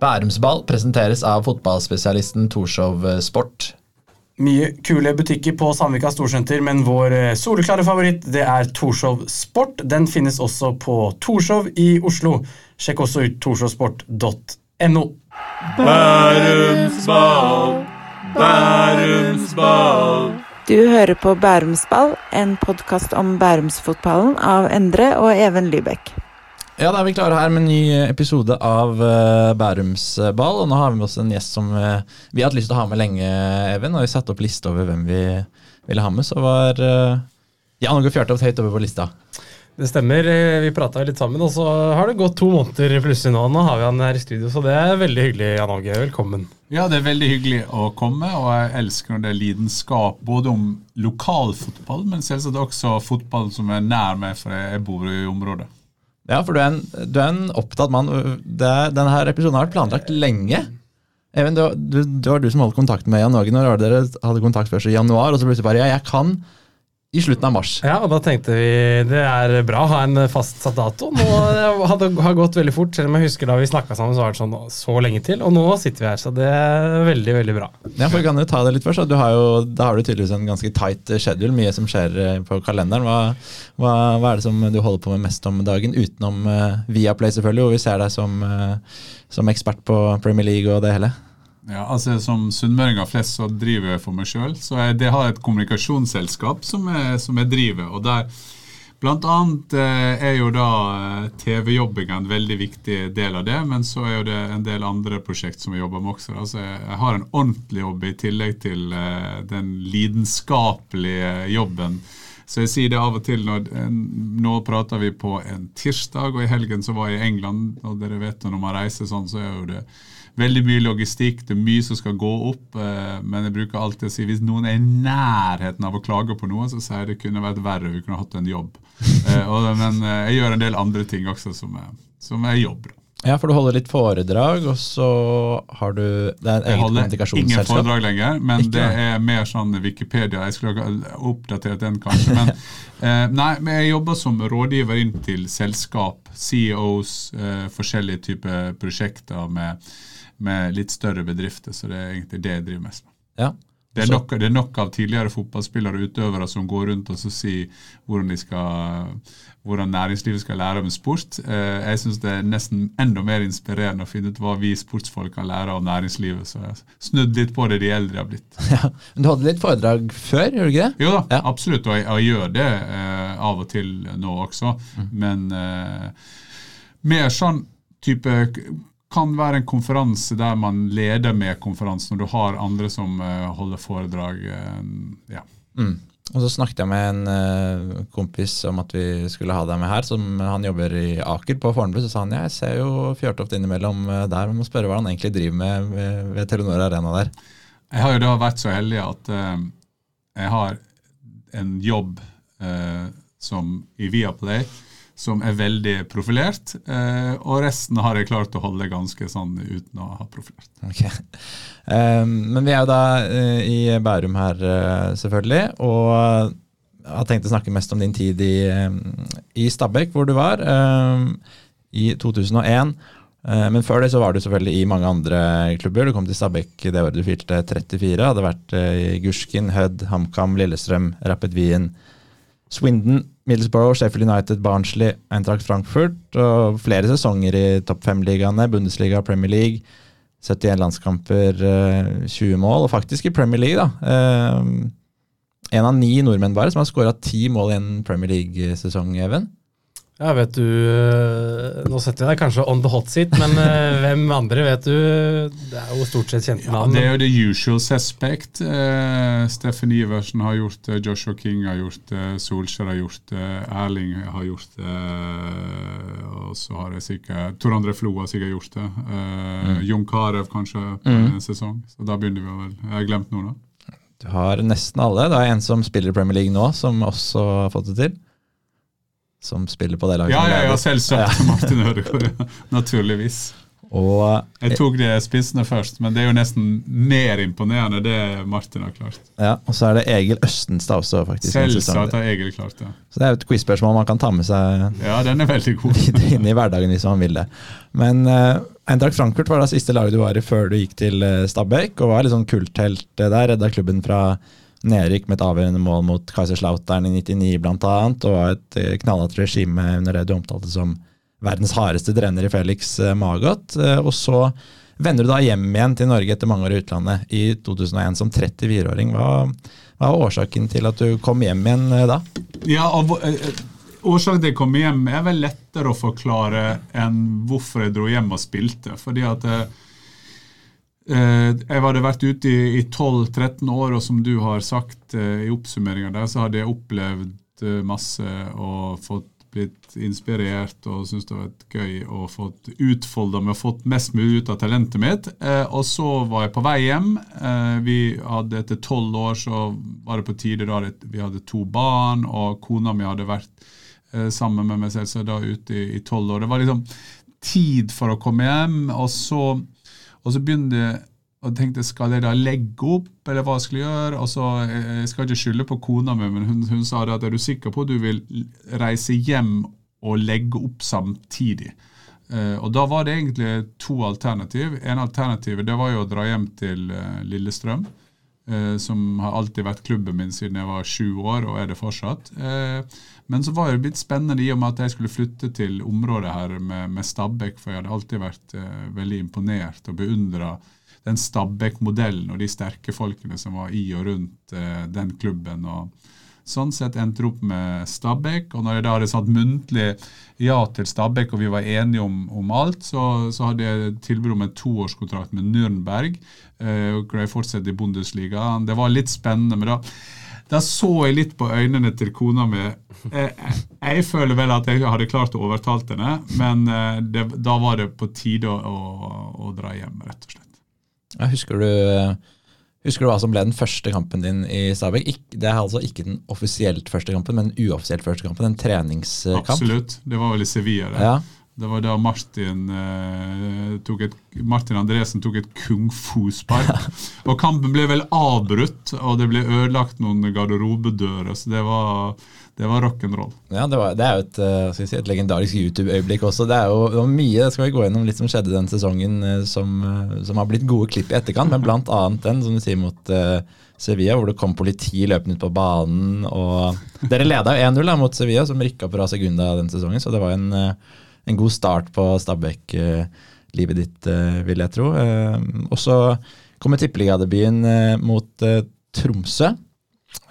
Bærumsball presenteres av fotballspesialisten Torshov Sport. Mye kule butikker på Sandvika Storsenter, men vår eh, soleklare favoritt det er Torshov Sport. Den finnes også på Torshov i Oslo. Sjekk også ut torshovsport.no. Bærumsball, Bærumsball. Du hører på Bærumsball, en podkast om bærumsfotballen av Endre og Even Lybekk. Ja, da er vi klare her med en ny episode av uh, Bærumsball. Og nå har vi med oss en gjest som uh, vi har hatt lyst til å ha med lenge, Even. Og vi satte opp liste over hvem vi ville ha med, så var Jan Åge Fjørtoft høyt over på lista. Det stemmer. Vi prata litt sammen, og så har det gått to måneder plutselig nå. Nå har vi han her i studio, så det er veldig hyggelig, Jan Åge. Velkommen. Ja, det er veldig hyggelig å komme, og jeg elsker når det er lidenskap både om lokalfotball, men selvsagt også fotball som er nær meg, for jeg bor i området. Ja, for du er en, du er en opptatt mann. denne her episoden har vært planlagt lenge. Even, det var, du, det var du som holdt kontakt med Jan Åge. Når dere hadde kontakt først i januar? Og så plutselig bare ja, jeg kan i slutten av mars. Ja, og da tenkte vi det er bra å ha en fastsatt dato. Nå har det har gått veldig fort, selv om jeg husker da vi snakka sammen, så var det sånn så lenge til. Og nå sitter vi her, så det er veldig, veldig bra. Ja, for kan du ta det litt først. Du har jo, da har du tydeligvis en ganske tight schedule, mye som skjer eh, på kalenderen. Hva, hva, hva er det som du holder på med mest om dagen, utenom uh, Viaplay selvfølgelig, hvor vi ser deg som, uh, som ekspert på Premier League og det hele? Ja, altså Som sunnmøringer flest så driver jeg for meg sjøl. Så jeg det har et kommunikasjonsselskap som jeg, som jeg driver. og der Blant annet eh, er jo da eh, TV-jobbing en veldig viktig del av det, men så er jo det en del andre prosjekt som jeg jobber med også. Altså jeg har en ordentlig jobb i tillegg til eh, den lidenskapelige jobben. Så jeg sier det av og til når Nå prater vi på en tirsdag, og i helgen så var jeg i England, og dere vet jo når man reiser sånn, så er jo det veldig mye logistikk, det er mye som skal gå opp. Eh, men jeg bruker alltid å si hvis noen er i nærheten av å klage på noe, så sier jeg det kunne vært verre, vi kunne hatt en jobb. Eh, men eh, jeg gjør en del andre ting også som er, som er jobb. Ja, for du holder litt foredrag, og så har du Det er et eget kommunikasjonsselskap? Ingen foredrag lenger, men Ikke. det er mer sånn Wikipedia. Jeg skulle ha oppdatert den, kanskje. Men, eh, nei, men jeg jobber som rådgiver inn til selskap, CEOs, eh, forskjellige typer prosjekter med med litt større bedrifter. Så det er egentlig det jeg driver mest med. Ja. Det er, nok, det er, nok, av tidligere fotballspillere og utøvere som går rundt og sier hvordan, skal, hvordan, næringslivet skal lære om sport. Eh, jeg syns det er nesten enda mer inspirerende å finne ut hva vi sportsfolk kan lære av næringslivet. Så jeg har snudd litt på det de eldre har blitt. Ja, men Du hadde litt foredrag før, gjorde du ikke det? Jo da, ja. absolutt. Og jeg, jeg gjør det eh, av og til nå også. Mm. Men eh, mer sånn type kan være en konferanse der man leder med konferansen, når du har andre som uh, holder foredrag. Uh, ja. Mm. Og så snakket jeg med en uh, kompis om at vi skulle ha deg med her. som Han jobber i Aker på Fornebu. Så sa han ja, jeg ser jo Fjørtoft innimellom der. Vi må spørre hva han egentlig driver med ved, ved Telenor Arena der. Jeg har jo da vært så heldig at jeg har en jobb som i Viaplay som er veldig profilert. Eh, og resten har jeg klart å holde ganske sånn uten å ha profilert. Okay. Um, men vi er jo da uh, i Bærum her, uh, selvfølgelig. Og jeg har tenkt å snakke mest om din tid i, i Stabekk, hvor du var, um, i 2001. Uh, men før det så var du selvfølgelig i mange andre klubber. Du kom til Stabekk det året du fylte 34. Hadde vært i Gurskin, Hødd, HamKam, Lillestrøm, Rapid Wien, Swindon, Middlesbrough, Sheffield United, Barnsley, Eintracht Frankfurt. og Flere sesonger i topp fem-ligaene, Bundesliga, Premier League. 71 landskamper, 20 eh, mål, og faktisk i Premier League, da. Eh, en av ni nordmenn bare som har skåra ti mål i en Premier League-sesong, Even. Ja, vet du eh, Nå setter jeg deg kanskje on the hot seat, men eh, hvem andre vet du? Det er jo stort sett kjente navn. Ja, det er jo the usual suspect. Uh, Steffen Iversen har gjort det, Joshua King har gjort det, Solskjær har gjort det, Erling har gjort det, og så har jeg sikkert Tor André Flo har sikkert gjort det. Uh, mm. Jon Carew kanskje på mm. en sesong. Så da begynner vi vel. Jeg har glemt noen, da. Du har nesten alle. Det er en som spiller i Premier League nå, som også har fått det til som spiller på det laget. Ja, ja, ja selvsagt. Ja. Martin Ødegaard, naturligvis. Og, jeg tok de spissene først, men det er jo nesten mer imponerende det Martin har klart. Ja, Og så er det Egil Østenstad også, faktisk. Selvsagt har Egil klart det. Så det er jo et quiz-spørsmål man kan ta med seg Ja, den er veldig god. inn i hverdagen hvis man vil det. Men uh, Eintracht Frankfurt var da siste laget du var i før du gikk til eh, Stabæk, og var litt sånn kulthelt der. Redda klubben fra nedrykk med et avgjørende mål mot Kaiserslautern i 99 bl.a. Og var et eh, knallhardt regime under det du omtalte som verdens hardeste trener i Felix eh, Magot. Og så vender du da hjem igjen til Norge etter mange år i utlandet i 2001 som 34-åring. Hva, hva var årsaken til at du kom hjem igjen da? Ja, og Årsaken til jeg kom hjem er vel lettere å forklare enn hvorfor jeg dro hjem og spilte. Fordi at eh, eh jeg hadde vært ute i, i 12-13 år, og som du har sagt eh, i oppsummeringa der, så hadde jeg opplevd eh, masse og fått blitt inspirert og syntes det var gøy og fått utfolda meg og fått mest mulig ut av talentet mitt. Eh, og så var jeg på vei hjem. Eh, vi hadde Etter tolv år så var det på tide da vi hadde to barn, og kona mi hadde vært Eh, sammen med meg selv, så da ute i tolv år. Det var liksom tid for å komme hjem, og så, og så begynner jeg og tenkte skal jeg da legge opp, eller hva skal jeg gjøre. og så, eh, Jeg skal ikke skylde på kona mi, men hun, hun sa at er du sikker på at du vil reise hjem og legge opp samtidig? Uh, og Da var det egentlig to alternativ. En alternativ det var jo å dra hjem til uh, Lillestrøm. Eh, som har alltid vært klubben min siden jeg var sju år, og er det fortsatt. Eh, men så var det blitt spennende i og med at jeg skulle flytte til området her med, med Stabæk, for jeg hadde alltid vært eh, veldig imponert og beundra den Stabæk-modellen og de sterke folkene som var i og rundt den klubben. og Sånn sett endte det opp med Stabæk. Og når jeg da hadde satt muntlig ja til Stabæk, og vi var enige om, om alt, så, så, hadde jeg tilbud om en toårskontrakt med Nürnberg. Eh, og greide fortsette i Bundesliga. Det var litt spennende. men da da så jeg litt på øynene til kona mi. Jeg, jeg, jeg, føler vel at jeg hadde klart å overtale henne, men eh, det, da var det på tide å, å, å, dra hjem, rett og slett. Ja, husker du Husker du hva som ble den første kampen din i Stabæk? Det er altså ikke den offisielt første kampen, men den uoffisielt første kampen. En treningskamp. Absolutt. Det var vel i Sevilla. Det. Ja. Det var da Martin, eh, et, Martin Andresen tok et kung fu-spark. og kampen ble vel avbrutt, og det ble ødelagt noen garderobedører. Så det var, det var rock'n'roll. Ja, det, var, det, er jo et, uh, si, et legendarisk YouTube-øyeblikk også. Det er jo det mye skal vi gå gjennom litt som skjedde den sesongen, uh, som, uh, som, har blitt gode klipp i etterkant. Men blant annet den, som du sier, mot Sevilla, hvor det kom politi løpende ut på banen. og Dere leda 1-0 mot Sevilla, som rykka fra Segunda den sesongen, så det var en, en god start på Stabæk-livet ditt, vil jeg tro. og så kommer tippeligadebuten mot Tromsø.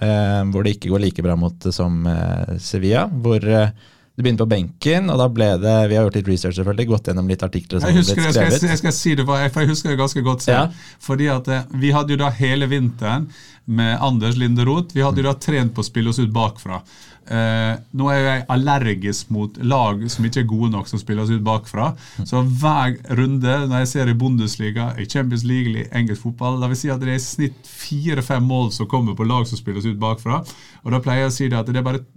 Eh, hvor det ikke går like bra mot som eh, Sevilla. Hvor eh, du begynte på benken, og da ble det Vi har gjort litt research, selvfølgelig, gått gjennom litt artikler jeg husker. Jeg skal, jeg skal, si det, for jeg husker det ganske godt selv. Ja. Fordi at Vi hadde jo da hele vinteren med Anders Linderoth. Vi hadde jo da trent på å spille oss ut bakfra. Eh, nå er jeg allergisk mot lag som ikke er gode nok, som spiller oss ut bakfra. Så hver runde når jeg ser i Bundesliga, i Champions League, i engelsk fotball, da vil si at det er i snitt fire-fem mål som kommer på lag som spiller oss ut bakfra. Og da pleier jeg å si det at det er bare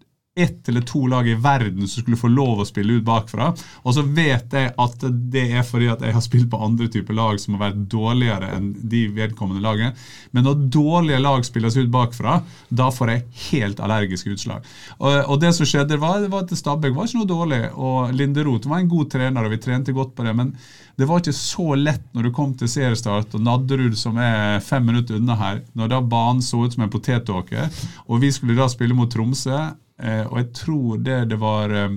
ett eller to lag i verden som skulle få lov å spille ut bakfra. Og så vet jeg at det er fordi at jeg har spilt på andre typer lag som har vært dårligere enn de vedkommende lagene. Men når dårlige lag spilles ut bakfra, da får jeg helt allergiske utslag. Og, og, det som skjedde, var, var at Stabæk var ikke noe dårlig, og Linderoth var en god trener, og vi trente godt på det. men det var ikke så lett når du kom til seriestart og Nadderud, som er fem minutter unna her, når da banen så ut som en potetåker, og vi skulle da spille mot Tromsø og jeg tror det det var eh,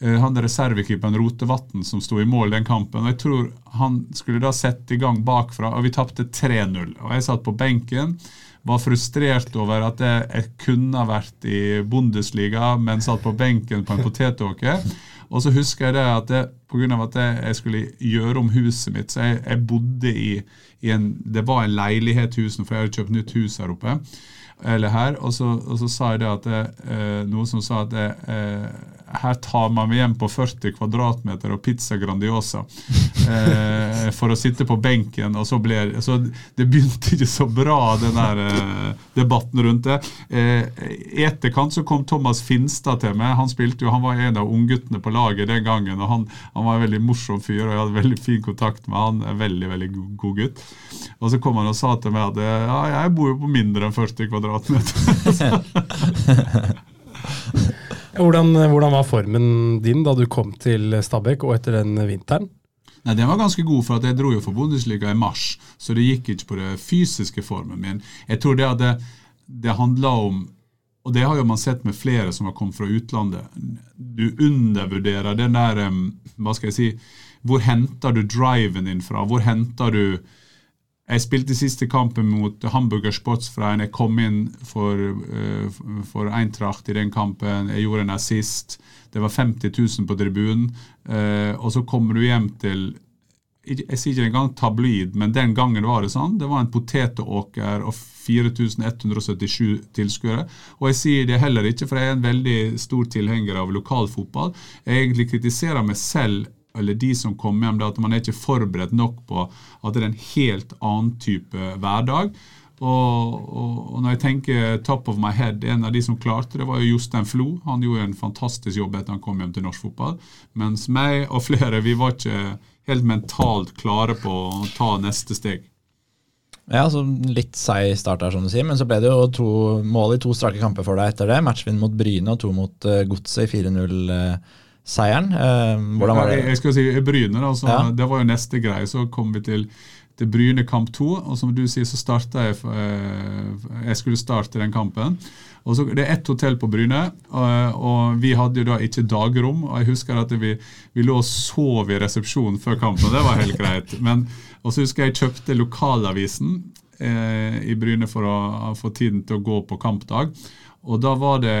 eh, han reservekeeperen Rotevatn som sto i mål den kampen. og Jeg tror han skulle da sette i gang bakfra, og vi tapte 3-0. Og Jeg satt på benken, var frustrert over at jeg, jeg kunne vært i Bundesliga, men satt på benken på en potetåker. Og så husker jeg det at det, av at jeg skulle gjøre om huset mitt, så jeg, jeg bodde i, i, en Det var en leilighet husen for jeg hadde kjøpt nytt hus her oppe eller her, og så, og så sa jeg det at eh, noe som sa at eh, her tar man meg hjem på 40 kvadratmeter og pizza Grandiosa eh, for å sitte på benken. og så ble så Det begynte ikke så bra, den der eh, debatten rundt det. Eh, I etterkant så kom Thomas Finstad til meg. Han spilte jo, han var en av ungguttene på laget den gangen. og han, han, var en veldig morsom fyr, og jeg hadde veldig fin kontakt med han. En veldig, veldig god, god gutt. Og så kom han og sa til meg at ja, jeg bor jo på mindre enn 40 kvadratmeter. Hvordan, hvordan, var formen din da du kom til Stabæk og etter den vinteren? Nei, Den var ganske god, for at jeg dro jo for Bundesliga i mars, så det gikk ikke på det fysiske formen min. Jeg tror det hadde, det, det handla om og det har jo man sett med flere som har kommet fra utlandet. Du undervurderer den der Hva skal jeg si Hvor henter du driven din fra? Hvor henter du jeg spilte siste kampen mot Hamburger Sportsfrein. Jeg kom inn for, uh, for Eintracht i den kampen. Jeg gjorde en assist. Det var 50 000 på tribunen. Uh, og så kommer du hjem til jeg sier ikke engang tabloid, men den gangen var det sånn. Det var en potetåker og 4177 tilskuere. Og jeg sier det heller ikke, for jeg er en veldig stor tilhenger av lokalfotball. Jeg egentlig kritiserer meg selv eller de som kommer hjem, det at man er ikke forberedt nok på at det er en helt annen type hverdag. Og, og, og, når jeg tenker top of my head, en av de som klarte det, var jo Jostein Flo. Han gjorde en fantastisk jobb etter han kom hjem til norsk fotball. Mens meg og flere, vi var ikke helt mentalt klare på å ta neste steg. Ja, så Litt seig start der, som du sier, men så ble det jo to mål i to strake kamper for deg etter det. Matchvinn mot Bryne og to mot uh, Godset i 4-0. Uh, seieren. Eh, hvordan var det? Jeg skal si Bryne, da, ja. det var jo neste greie. Så kom vi til, til Bryne kamp to, og som du sier, så starta jeg eh, Jeg skulle starte den kampen. Og så, Det er ett hotell på Bryne, og, og, vi hadde jo da ikke dagrom. og Jeg husker at vi, vi lå og sov i resepsjonen før kampen, det var helt greit. Men, og så husker jeg kjøpte lokalavisen eh, i Bryne for å få tiden til å gå på kampdag. Og da var det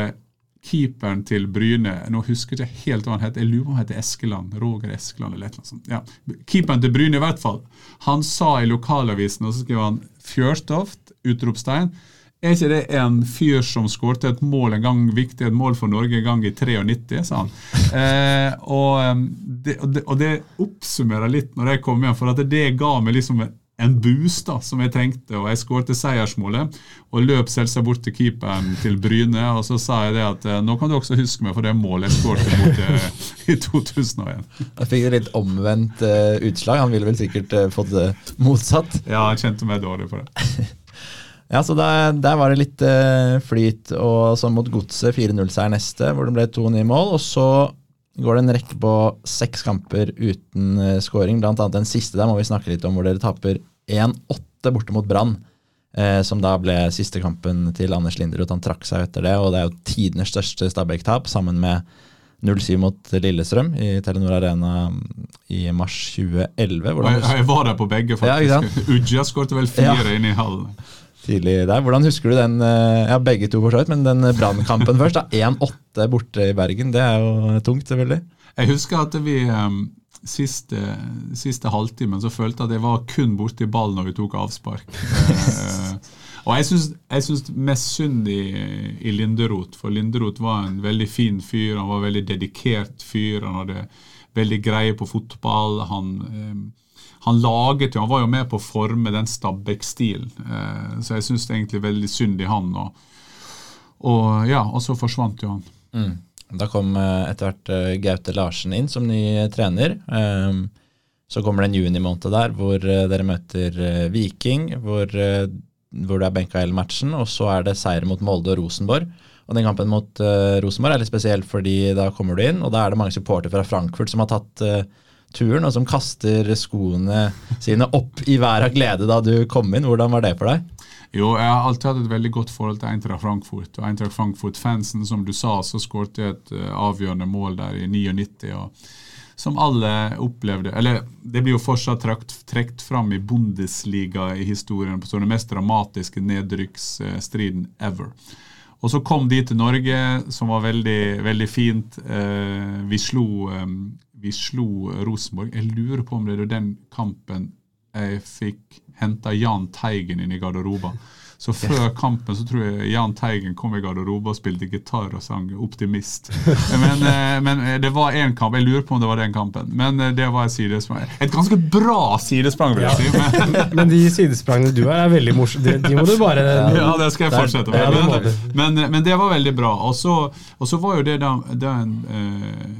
keeperen til Bryne Nå husker jeg ikke helt hva han het. Jeg lurer på om han heter Eskeland. Roger Eskeland eller annet sånt. Ja. Keeperen til Bryne i hvert fall. Han sa i lokalavisen, og så skrev han 'Fjørtoft', utropstegn. Er ikke det en fyr som skårte et mål en gang, viktig et mål for Norge en gang i 93, sa han. Eh, og, det, og, det, og, det, oppsummerer litt når jeg kom hjem, for at det ga meg liksom en boost da, som jeg trengte, og jeg skåret seiersmålet. Og løp selvsagt bort til keeperen til Bryne, og så sa jeg det at eh, nå kan du også huske meg for det målet jeg skåret mot eh, i 2001. Jeg fikk et litt omvendt uh, utslag. Han ville vel sikkert uh, fått det motsatt? Ja, jeg kjente meg dårlig for det. ja, så der, der, var det litt uh, flyt, og så mot Godset 4-0-seier neste, hvor det ble to nye mål. og så går det en rekke på seks kamper uten uh, scoring. Annet den siste der må vi snakke litt om, hvor dere taper 1-8 borte mot Brann. Eh, som da ble siste kampen til Anders Linderud. Han trakk seg etter det, og det er jo tidenes største Stabæk-tap, sammen med 0-7 mot Lillestrøm i Telenor Arena i mars 2011. Jeg, jeg, var der på begge, faktisk. Ja, Uja skåret vel fire ja. inn i hallen tidlig der. Hvordan husker du den, eh, ja begge to for så vidt, men den brannkampen først? 1-8 borte i Bergen, det er jo tungt, selvfølgelig. Jeg husker at vi um, siste, siste halvtimen så følte jeg at jeg var kun borti ballen når vi tok avspark. og jeg syns mest synd i, i Linderoth, for Linderoth var en veldig fin fyr. Han var en veldig dedikert fyr. Han hadde veldig greie på fotball. Han um, han laget jo, han var jo med på å forme den Stabæk-stilen. Eh, så jeg syns egentlig veldig synd i han. Og, og, ja, og så forsvant jo han. Mm. Da kom eh, etter hvert uh, Gaute Larsen inn som ny trener. Så kommer det en junimåned der hvor dere møter Viking, hvor, hvor det er benka hele matchen. Og så er det seier mot Molde og Rosenborg. Og den kampen mot Rosenborg er litt spesiell, fordi da kommer du inn, og da er det mange supportere fra Frankfurt som har tatt turen, og som kaster skoene sine opp i været av glede da du kom inn. Hvordan var det for deg? Jo, jeg har alltid hatt et veldig godt forhold til Eintracht Frankfurt. Og Eintracht Frankfurt-fansen, som du sa, så skåret et uh, avgjørende mål der i 99. og som alle opplevde Eller det blir jo fortsatt trekt fram i Bundesliga i historien på den mest dramatiske nedrykksstriden ever. Og så kom de til Norge, som var veldig, veldig fint. Eh, vi slo um, vi slo Rosenborg. Jeg lurer på om det er den kampen jeg fikk henta Jahn Teigen inn i garderoben. Så før kampen så tror jeg Jahn Teigen kom i garderoben og spilte gitar og sang 'Optimist'. Men, eh, men eh, det var én kamp. Jeg lurer på om det var den kampen. Men eh, det var et sidesprang. Et ganske bra sidesprang, vil jeg si. Men, men de sidesprangene du har, er veldig morsomme. De, de, må du bare Ja, det skal jeg fortsette med. Men, men, men det var veldig bra. Og så, var jo det da, da en,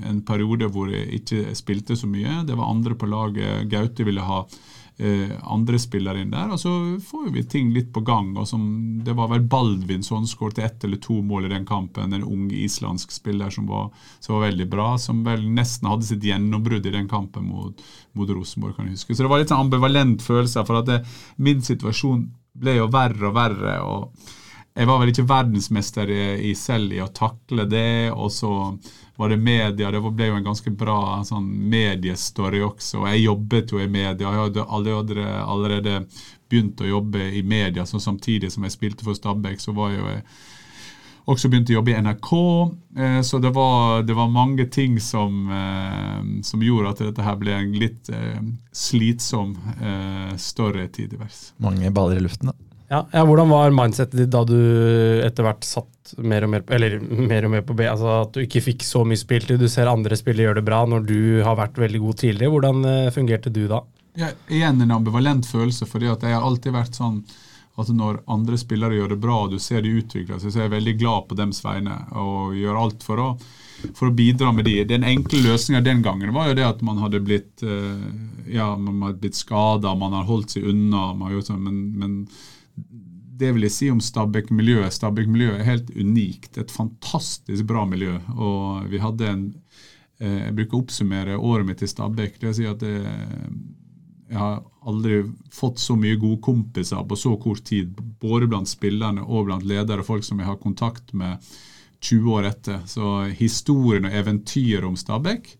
en periode hvor jeg ikke spilte så mye. Det var andre på laget. Gaute ville ha andre spillere inn der. Og så får vi ting litt på gang. og som, Det var vel Baldvin som skåret ett eller to mål i den kampen. En ung islandsk spiller som var, som var, veldig bra. Som vel nesten hadde sitt gjennombrudd i den kampen mot, mot Rosenborg, kan jeg huske. Så det var litt sånn ambivalent følelse. For at det, min situasjon ble jo verre og verre. og jeg var vel ikke verdensmester i, selv i å takle det. Og så var det media. Det ble jo en ganske bra sånn mediestory også. Og jeg jobbet jo i media. Jeg hadde allerede, allerede begynt å jobbe i media. Så samtidig som jeg spilte for Stabæk, så var jeg jo også begynt å jobbe i NRK. Eh, så det var, det var mange ting som, eh, som, gjorde at dette her ble en litt eh, slitsom story tidligere. Mange baller i luften, da. Ja, ja, Hvordan var mindsetet ditt da du etter hvert satt mer og mer eller mer og mer på B? Altså At du ikke fikk så mye spiltid. Du ser andre spillere gjøre det bra når du har vært veldig god tidligere. Hvordan uh, fungerte du da? Ja, igjen en ambivalent følelse, fordi at jeg har alltid vært sånn at når andre spillere gjør det bra, og du ser de utvikler seg, så er jeg veldig glad på dems vegne og gjør alt for å, for å bidra med de. Den enkle løsninga den gangen var jo det at man hadde blitt, uh, ja, blitt skada, man har holdt seg unna, man sånn, men, men det vil jeg si om Stabæk-miljøet. Stabæk-miljøet er helt unikt. Et fantastisk bra miljø. Og vi hadde en eh, Jeg bruker å oppsummere året mitt i Stabæk. Det vil si at det, jeg har aldri fått så mye gode kompiser på så kort tid. Både blant spillerne og blant ledere, og folk som jeg har kontakt med 20 år etter. Så historien og eventyret om Stabæk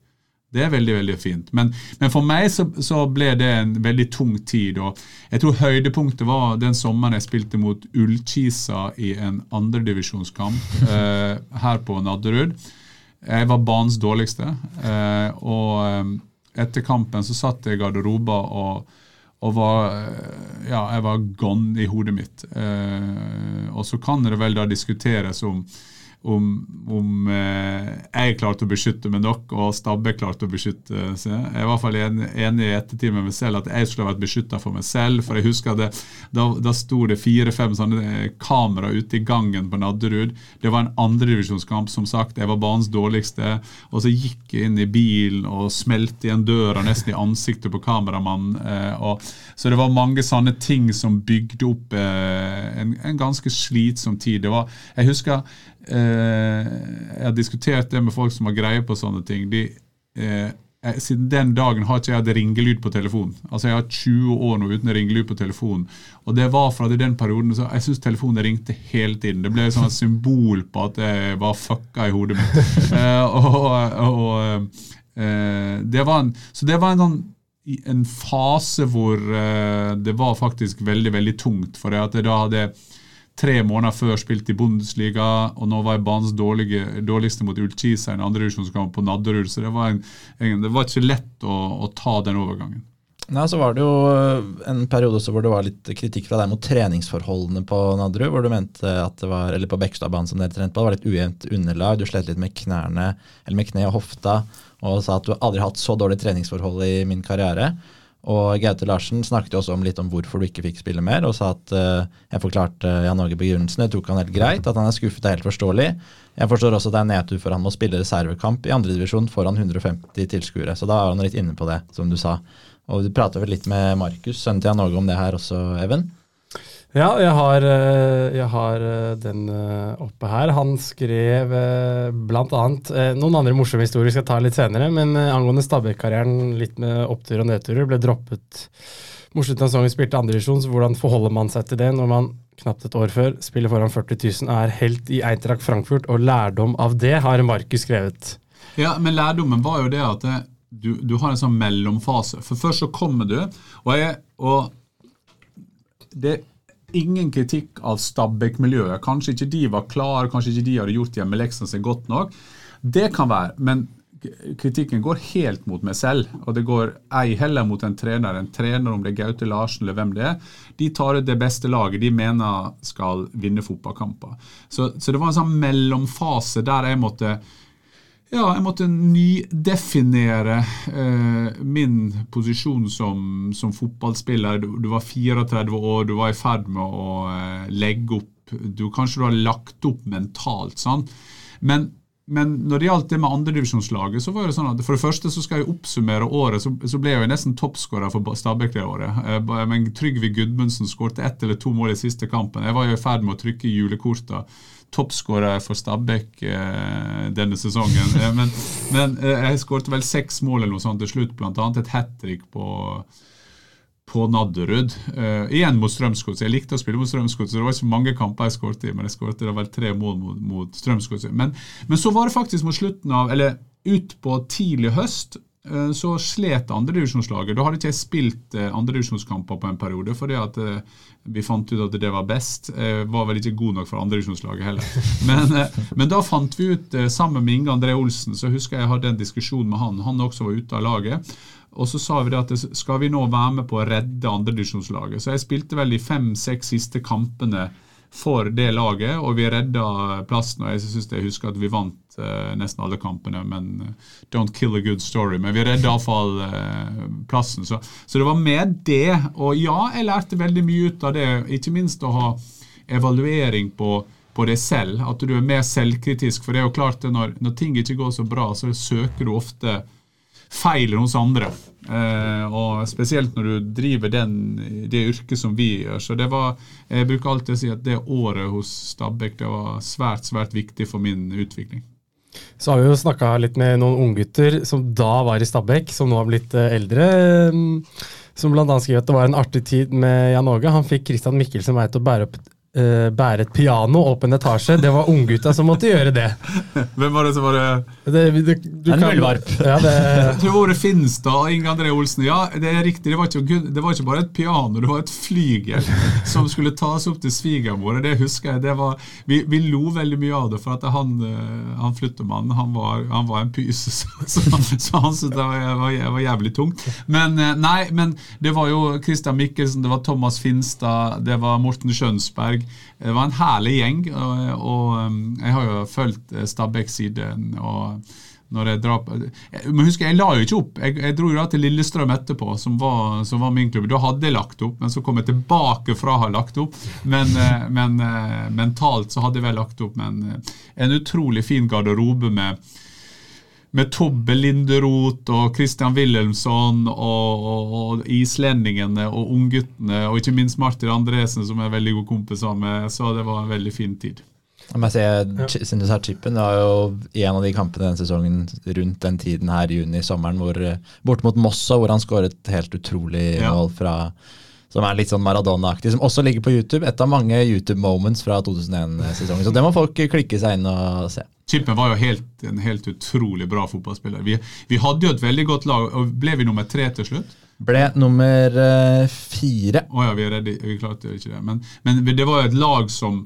det er veldig veldig fint. Men, men for meg så, så, ble det en veldig tung tid. og Jeg tror høydepunktet var den sommeren jeg spilte mot Ullkisa i en andredivisjonskamp eh, her på Nadderud. Jeg var banens dårligste. Eh, og eh, etter kampen så satt jeg i garderoba og, og var, eh, ja, jeg var gone i hodet mitt. Eh, og så kan det vel da diskuteres om om, om eh, jeg klarte å beskytte meg nok, og Stabbe klarte å beskytte seg. Jeg er i hvert fall enig, i ettertid med meg selv at jeg skulle ha vært beskytta for meg selv. For jeg husker det, da, da sto det fire-fem sånne eh, kamera ute i gangen på Nadderud. Det var en andredivisjonskamp, som sagt. Jeg var banens dårligste. Og så gikk jeg inn i bilen og smelte igjen døra nesten i ansiktet på kameramannen. Og, så det var mange sånne ting som bygde opp eh, en, en ganske slitsom tid. Var, jeg husker Eh, jeg har diskutert det med folk som har greie på sånne ting. De, eh, siden den dagen har ikke jeg hatt ringelyd på telefonen. Altså Jeg har 20 år nå uten ringelyd på telefonen. Og det var fra den perioden så jeg syns telefonen ringte hele tiden. Det ble et sånt symbol på at jeg var fucka i hodet mitt. eh, og, og eh, det var en, Så det var en sånn en fase hvor eh, det var faktisk veldig, veldig tungt. For at jeg da hadde tre måneder før spilt i Bundesliga, og nå var jeg banens dårligste mot Ullkisa i en andredivisjonskamp på Nadderud, så det var, en, en, det var, ikke lett å, å, ta den overgangen. Nei, så var det jo en periode hvor det var litt kritikk fra deg mot treningsforholdene på Nadderud, hvor du mente at det var, eller på Bekkstadbanen som dere trente på, det var litt ujevnt underlag, du slet litt med knærne, eller med kne og hofta, og sa at du aldri har hatt så dårlige treningsforhold i min karriere. Og Gaute Larsen snakket jo også om litt om hvorfor du ikke fikk spille mer, og sa at uh, jeg forklarte uh, Jan Åge begrunnelsen. Det tok han helt greit. At han er skuffet er helt forståelig. Jeg forstår også at det er nedtur for han må spille reservekamp i andredivisjon foran 150 tilskuere. Så da er han litt inne på det, som du sa. Og du prater vel litt med Markus, sønnen til Jan Åge, om det her også, Even? Ja, jeg har, eh, jeg har, eh, den eh, oppe her. Han skrev bl.a. noen andre morsomme historier skal jeg ta litt senere, men angående Stabæk-karrieren, litt med opptur og nedturer, ble droppet mot slutten av sesongen, spilte andredivisjon, så hvordan forholder man seg til det når man knapt et år før spiller foran 40 000, er helt i Eintracht Frankfurt, og lærdom av det har Markus skrevet. Ja, men lærdommen var jo det at det, du, du, har en sånn mellomfase. For først så kommer du, og, jeg, og det ingen kritikk av Stabæk-miljøet. Kanskje ikke de var klare, kanskje ikke de hadde gjort hjemmeleksene sine godt nok. Det kan være, men kritikken går helt mot meg selv. Og det går ei heller mot en trener. En trener, om det er Gaute Larsen eller hvem det er, de tar ut det beste laget de mener skal vinne fotballkamper. Så, så det var en sånn mellomfase der jeg måtte ja, jeg måtte nydefinere eh, min posisjon som, som fotballspiller. Du, du, var 34 år, du var i ferd med å eh, legge opp du, Kanskje du har lagt opp mentalt, sånn. Men men når det gjaldt det med andredivisjonslaget, så var det sånn at for det første så skal jeg oppsummere året, så, så ble jeg jo nesten toppskårer for Stabæk det året. Eh, men Trygve Gudmundsen skårte ett eller to mål i siste kampen. Jeg var jo i ferd med å trykke julekorta. Toppskårer for Stabæk eh, denne sesongen. Eh, men, men eh, jeg skåret vel seks mål eller noe sånt til slutt, bl.a. et hat trick på på Nadderud. Uh, igjen mot Strømsgodset. Jeg likte å spille mot Strømsgodset. Det var ikke mange kamper jeg skåret i, men jeg skåret vel tre mål mot, mot Strømsgodset. Men, men, så var det faktisk mot slutten av, eller ut på tidlig høst, så slet andredivisjonslaget. Da hadde ikke jeg spilt uh, andredivisjonskamper på en periode, fordi at uh, vi fant ut at det var best. Jeg var vel ikke god nok for andredivisjonslaget heller. Men, men, da fant vi ut, sammen med Inge André Olsen, så husker jeg jeg hadde en diskusjon med han. Han også var ute av laget. Og så sa vi det at skal vi nå være med på å redde andredivisjonslaget. Så jeg spilte vel de fem-seks siste kampene for det laget, og vi redda plassen. Og jeg synes jeg husker at vi vant uh, nesten alle kampene, men uh, don't kill a good story. Men vi redda iallfall uh, plassen. Så, så, det var med det. Og ja, jeg lærte veldig mye ut av det. Ikke minst å ha evaluering på på deg selv, At du er mer selvkritisk. For det er jo klart at når, når ting ikke går så bra, så søker du ofte feil hos andre. Eh, og Spesielt når du driver den, det yrket som vi gjør. Så det var, Jeg bruker alltid å si at det året hos Stabæk det var svært svært viktig for min utvikling. Så har vi jo snakka litt med noen unggutter som da var i Stabæk, som nå har blitt eh, eldre. Som bl.a. skriver at det var en artig tid med Jan Åge. Han fikk Christian Mikkelsen meg til å bære opp uh, bære et piano opp en etasje. Det var unggutta som måtte gjøre det. Hvem var det som var det? det, det en muldvarp. Ja, det... Jeg tror det Finstad og Inge André Olsen. Ja, det er riktig. Det var, ikke, det var ikke bare et piano, det var et flygel som skulle tas opp til svigermor. Det husker jeg. Det var, vi, vi, lo veldig mye av det, for at han, eh, han flyttemannen han var, han var en pyse, så, så, så han syntes det var, var, var, jævlig tungt. Men eh, nei, men det var jo Christian Mikkelsen, det var Thomas Finstad, det var Morten Skjønsberg. Det var en herlig gjeng, og, og um, jeg har jo fulgt eh, Stabæk-siden. og når jeg drar på, men husk, Jeg la jo ikke opp. Jeg, jeg dro jo da til Lillestrøm etterpå, som var, som var, min klubb. Da hadde jeg lagt opp, men så kom jeg tilbake fra å ha lagt opp. Men, eh, men eh, mentalt så hadde jeg vel lagt opp. Men en utrolig fin garderobe med med Tobbe Linderoth og Christian Wilhelmsson og, og, og islendingene og ungguttene, og ikke minst Martin Andresen, som er veldig god kompiser med. Så det var en veldig fin tid. Jeg ser, synes chipen, det var jo en av de kampene denne sesongen rundt den tiden her i juni, sommeren, hvor, bort mot Mossa, hvor han skåret helt utrolig ja. mål fra som er litt sånn Maradona-aktig, som også ligger på YouTube. Et av mange YouTube-moments fra 2001-sesongen. Så det må folk klikke seg inn og se. Chippen var jo helt, en helt utrolig bra fotballspiller. Vi, vi, hadde jo et veldig godt lag, og ble vi nummer tre til slutt? Ble nummer uh, fire. Å oh ja, vi, redde, vi klarte ikke det. Men, men det var jo et lag som,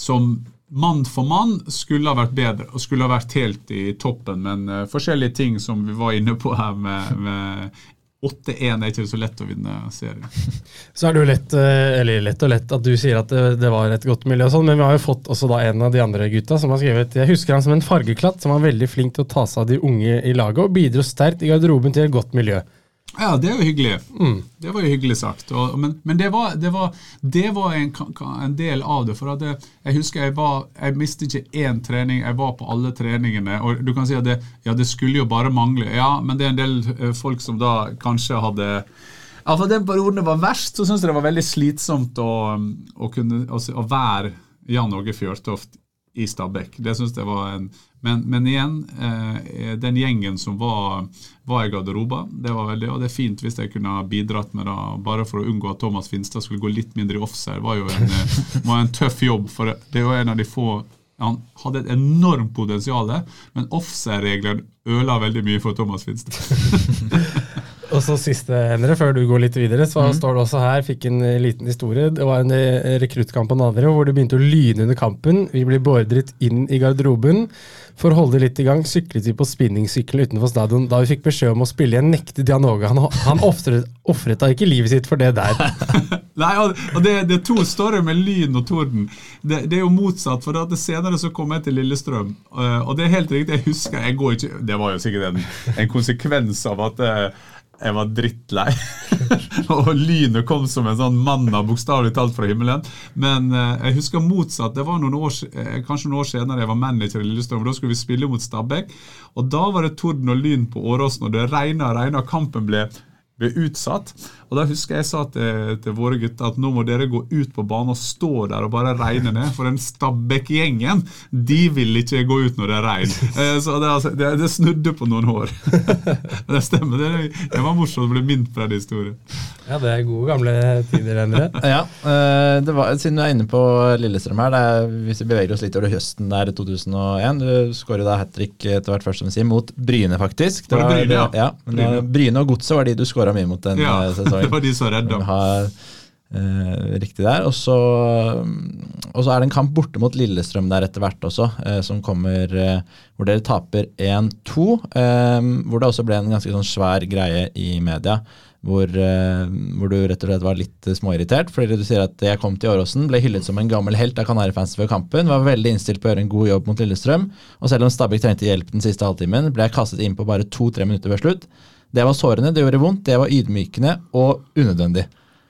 som mann for mann skulle ha vært bedre og skulle ha vært helt i toppen, men uh, forskjellige ting som vi var inne på her med, med 8-1 er ikke så lett å vinne serien. Så er det jo lett, eh, eller lett og lett at du sier at det, var et godt miljø, og sånn, men vi har jo fått også da en av de andre gutta som har skrevet Jeg husker han som en fargeklatt som var veldig flink til å ta seg av de unge i laget og bidro sterkt i garderoben til et godt miljø. Ja, det er jo hyggelig. Mm. Det var jo hyggelig sagt. Og, men, men det var, det var, det var en, en, del av det. For det, jeg husker jeg var Jeg mistet ikke én trening. Jeg var på alle treningene. Og du kan si at det, ja, det skulle jo bare mangle. Ja, men det er en del eh, folk som da kanskje hadde ja, for Den perioden det var verst, så syns jeg det var veldig slitsomt å, å, kunne, å, å være Jan Åge Fjørtoft i Stabæk. Det synes jeg var en men, men igjen, eh, den gjengen som var, var i garderoben, det var veldig, og det er fint hvis jeg kunne bidratt med det, bare for å unngå at Thomas Finstad skulle gå litt mindre i offside. var jo en, eh, var en tøff jobb. for Det er jo en av de få Han hadde et enormt potensial, men offside-reglene ødela veldig mye for Thomas Finstad. Og så siste, Endre, før du går litt videre, så mm. står det også her, fikk en eh, liten historie. Det var en eh, rekruttkamp på Nadderud hvor det begynte å lyne under kampen. Vi ble beordret inn i garderoben. For å holde det litt i gang syklet vi på spinningsykkelen utenfor stadion. Da vi fikk beskjed om å spille igjen, nektet Dianoga. Han, han ofret da ikke livet sitt for det der. Nei, og det, det, er to storyer med lyn og torden. Det, det, er jo motsatt. for at Senere så kom jeg til Lillestrøm, eh, og det er helt riktig. Jeg husker, jeg går ikke, Det var jo sikkert en, en konsekvens av at jeg var drittlei. og lynet kom som en sånn manna, bokstavelig talt fra himmelen. Men eh, jeg husker motsatt. Det var noen år, eh, kanskje noen år senere jeg var manager i Lillestrøm. Da skulle vi spille mot Stabæk. Og da var det torden og lyn på Åråsen, og det regna og regna. Kampen ble ble utsatt. Og Da husker jeg sa til, til, våre gutter at nå må dere gå ut på banen og stå der og bare regne ned. For den Stabæk-gjengen de vil ikke gå ut når det er regn. Eh, så det, altså, det, det, snudde på noen år. det stemmer. Det, det var morsomt å bli minnet på den historien. Ja, det er gode, gamle tider, Endre. ja, eh, var, Siden du er inne på Lillestrøm her, er, hvis vi beveger oss litt over høsten der 2001 Du skårer da hat trick etter hvert, først som vi sier, mot Bryne, faktisk. Det var, det Bryne, ja. ja Bryne. Bryne og Godset var de du skåra mye mot den ja, sesongen. det var de som redda. Eh, riktig der. Og så, og så er det en kamp borte mot Lillestrøm der etter hvert også, eh, som kommer eh, hvor dere taper 1-2. hvor det også ble en ganske sånn svær greie i media. Hvor, hvor, du rett og slett var litt småirritert. fordi du sier at jeg kom til Åråsen, ble hyllet som en gammel helt av Kanarifansen før kampen, var veldig innstilt på å gjøre en god jobb mot Lillestrøm. Og selv om Stabæk trengte hjelp den siste halvtimen, ble jeg kastet inn på bare to-tre minutter ved slutt. Det var sårende, det gjorde vondt, det var ydmykende og unødvendig.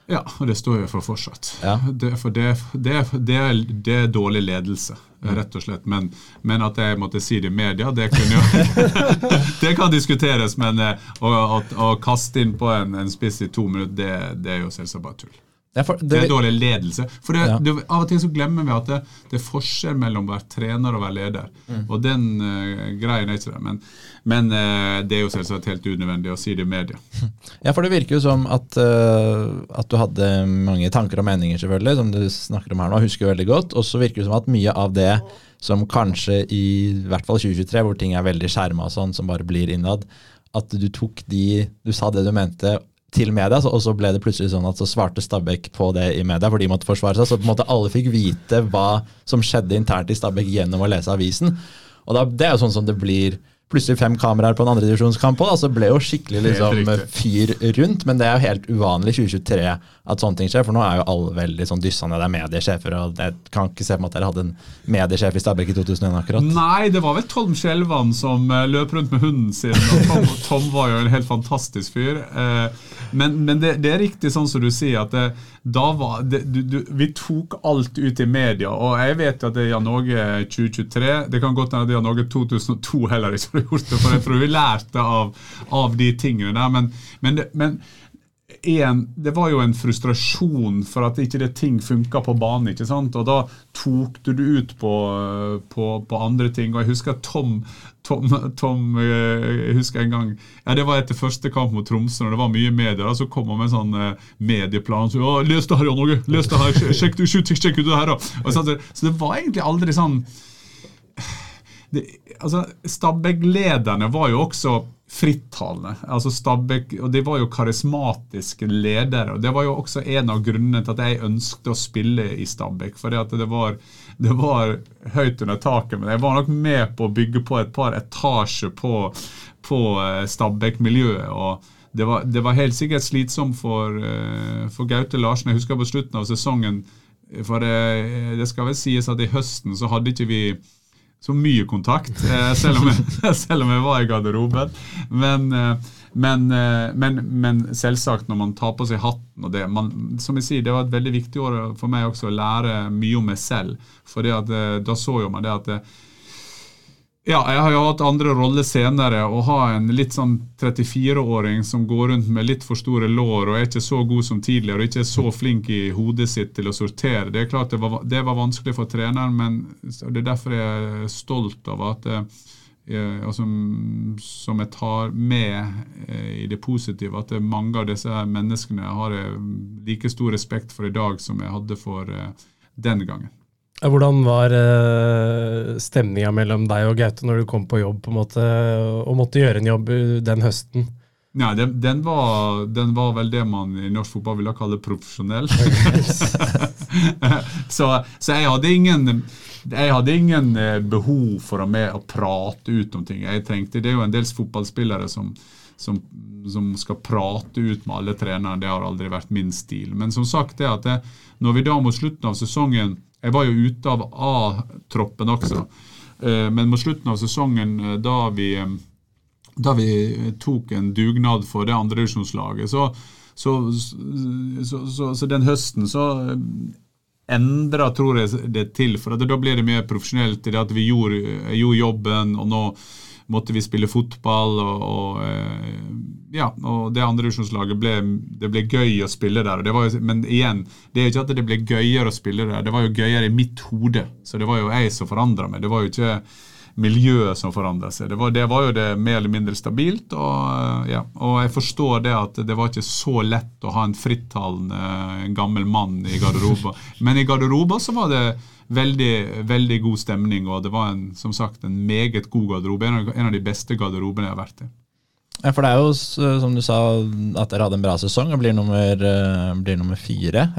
Ja, og det står jeg for fortsatt. Ja. Det, for det, det, det, er dårlig ledelse, rett og slett. Men, men, at jeg måtte si det i media, det, jo, det kan diskuteres. Men eh, å, å, å, kaste inn på en, en spiss i to minutter, det, er jo selvsagt bare tull. Ja, for, det, det, er dårlig ledelse. For det, ja. det, Av og til så glemmer vi at det, det, er forskjell mellom å være trener og være leder. Mm. Og den uh, greien er ikke det. Men, men uh, det er jo selvsagt helt unødvendig å si det i media. Ja, for det virker jo som at, uh, at du hadde mange tanker og meninger, selvfølgelig, som du snakker om her nå, husker veldig godt. Og så virker det som at mye av det som kanskje i, i hvert fall 2023, hvor ting er veldig skjerma og sånn, som bare blir innad, at du tok de Du sa det du mente, til media, og så ble det plutselig sånn at så svarte Stabæk på det i media, for de måtte forsvare seg. Så på en måte alle fikk vite hva som skjedde internt i Stabæk gjennom å lese avisen. Og da, Det er jo sånn som det blir plutselig fem kameraer på en andredivisjonskamp òg. så ble jo skikkelig liksom, fyr rundt. Men det er jo helt uvanlig i 2023 at sånne ting skjer. For nå er jo alle veldig sånn dyssende. Det er mediesjefer, og jeg kan ikke se på at dere hadde en mediesjef i Stabæk i 2001 akkurat. Nei, det var vel Tom Skjelvan som uh, løp rundt med hunden sin. og Tom, Tom, var jo en helt fantastisk fyr. Uh, men, men det, det, er riktig sånn som du sier, at det, da var det, du, du, vi tok alt ut i media. Og jeg vet jo at det er Jan Åge 2023. Det kan godt hende Jan Åge 2002 heller ikke har gjort det, for jeg tror vi lærte av, av de tingene der. Men, men, men en, det var jo en frustrasjon for at ikke det ting funka på banen. ikke sant? Og da tok du det ut på, på, på, andre ting. Og jeg husker Tom, Tom, Tom eh, jeg husker en gang, ja Det var etter første kamp mot Tromsø, og det var mye medier. og Så kom han med en sånn eh, medieplan. så, 'Les det her, Jan Åge! Les det her! Sjekk, sjekk, sjekk ut det her!' Så, så det var egentlig aldri sånn det, altså, Stabæk-lederne var jo også frittalende. Altså Stabæk, og De var jo karismatiske ledere. og Det var jo også en av grunnene til at jeg ønsket å spille i Stabæk. For det det var høyt under taket. Men jeg var nok med på å bygge på et par etasjer på, på eh, Stabæk-miljøet. og det var, det var, helt sikkert slitsomt for, eh, for, Gaute Larsen. Jeg husker på slutten av sesongen For det, det skal vel sies at i høsten så hadde ikke vi så mye kontakt, eh, selv om, jeg, selv om jeg var i garderoben. Men, eh, men, eh, men, men, selvsagt, når man tar på seg hatten og det, man, Som jeg sier, det var et veldig viktig år for meg også å lære mye om meg selv. For da så jo man det at ja, jeg har jo hatt andre roller senere. Å ha en litt sånn 34-åring som går rundt med litt for store lår og er ikke så god som tidligere og ikke er så flink i hodet sitt til å sortere, det er klart det var, det var vanskelig for treneren, men det er derfor jeg er stolt av at jeg, altså, som jeg tar med eh, i det positive, at mange av disse menneskene har jeg like stor respekt for i dag som jeg hadde for eh, den gangen. Hvordan var uh, stemninga mellom deg og Gaute når du kom på jobb på måte, og måtte gjøre en jobb den høsten? Ja, den, den, var, den, var, vel det man i norsk fotball ville kalle profesjonell. så, så, jeg hadde ingen jeg hadde ingen eh, behov for å, med å prate ut om ting. Jeg trengte, Det er jo en del fotballspillere som, som, som skal prate ut med alle trenere. Det har aldri vært min stil. Men som sagt, det at jeg, når vi da mot slutten av sesongen jeg var jo ute av A-troppen også. Eh, men mot slutten av sesongen, eh, da vi, eh, da vi tok en dugnad for det andredivisjonslaget, så, så, så, så, så den høsten så endra, tror jeg, det til. For da blir det mer profesjonelt i det at vi gjorde, gjorde jobben, og nå måtte vi spille fotball. og, og eh, ja, og det andredivisjonslaget ble, det ble gøy å spille der. Jo, men igjen, det er jo ikke at det ble gøyere å spille der, det var jo gøyere i mitt hode. Så det var jo jeg som forandra meg. Det var jo ikke miljøet som forandra seg. Det var, det var, jo det mer eller mindre stabilt. Og, ja, og jeg forstår det at det var ikke så lett å ha en frittalende gammel mann i garderoben. Men i garderoben så var det veldig, veldig god stemning, og det var en, som sagt en meget god garderobe. En av, en av de beste garderobene jeg har vært i. Ja, for det er jo, som du sa, at dere hadde en bra sesong og blir nummer, uh, blir nummer fire.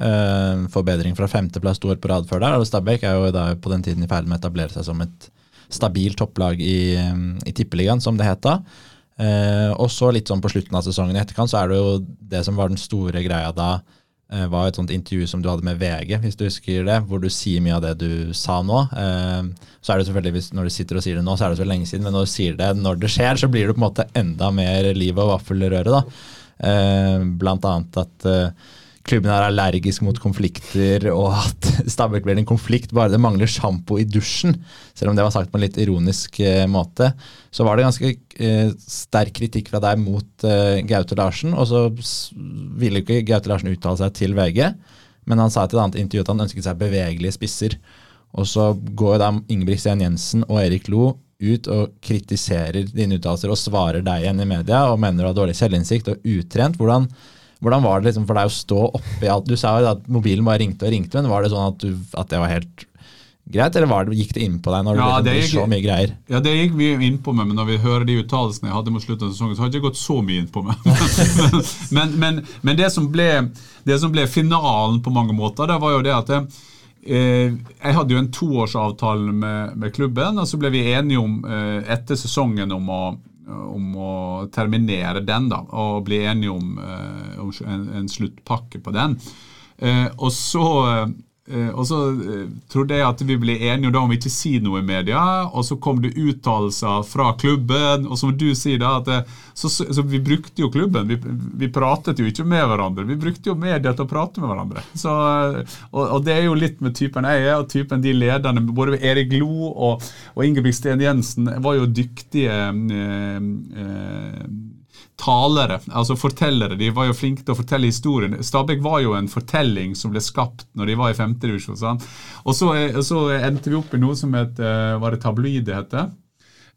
Forbedring fra femteplass to år på rad før der. Og Stabæk er jo da på den tiden i ferd med å etablere seg som et stabilt topplag i, i Tippeligaen, som det het da. Eh, og så litt sånn på slutten av sesongen i etterkant, så er det jo det som var den store greia da, eh, var et sånt intervju som du hadde med VG, hvis du husker det, hvor du sier mye av det du sa nå. Eh, så er det selvfølgelig, Når du sitter og sier det nå, så er det så lenge siden, men når du sier det når det skjer, så blir det på en måte enda mer liv og vaffelrøre. da. Eh, blant annet at eh, klubben er allergisk mot konflikter, og at Stabæk blir en konflikt bare det mangler sjampo i dusjen. Selv om det var sagt på en litt ironisk uh, måte. Så var det ganske uh, sterk kritikk fra deg mot uh, Gaute Larsen, og så ville ikke Gaute Larsen uttale seg til VG, men han sa til et annet intervju at han ønsket seg bevegelige spisser. Og så går da Ingebrigt Jensen og Erik Lo ut og kritiserer dine uttalelser og svarer deg igjen i media og mener du har dårlig selvinnsikt og utrent. Hvordan hvordan var det liksom for deg å stå oppi alt? Du sa jo at mobilen bare ringte og ringte, men var det sånn at, du, at det var helt greit, eller det, gikk det inn på deg når ja, det, gikk, så mye greier? Ja, det gikk mye inn på meg, men når vi hører de uttalelsene jeg hadde mot slutten av sesongen, så har det ikke gått så mye inn på meg. men, men, men det, som ble, det, som ble, finalen på mange måter, det var jo det at eh, jeg hadde jo en toårsavtale med, med, klubben, og så ble vi enige om eh, etter sesongen om å om å terminere den da, og bli enige om, uh, om en, en, sluttpakke på den. Uh, og så Eh, og så eh, trodde jeg at vi ble enige om ikke si noe i media, og så kom det uttalelser fra klubben. Og som du sier, da, det, så, så, så, vi brukte jo klubben. Vi, vi, pratet jo ikke med hverandre. Vi brukte jo media til å prate med hverandre. Så, og, og, det er jo litt med typen jeg er, og typen de lederne. Både Erik Lo og, og Ingebrigt Sten Jensen var jo dyktige øh, eh, talere, altså fortellere. De var jo flinke til å fortelle historien. Stabæk var jo en fortelling som ble skapt når de var i femtedivisjon. Sånn. Og så, så, endte vi opp i noe som het eh, Var det tabloid det het?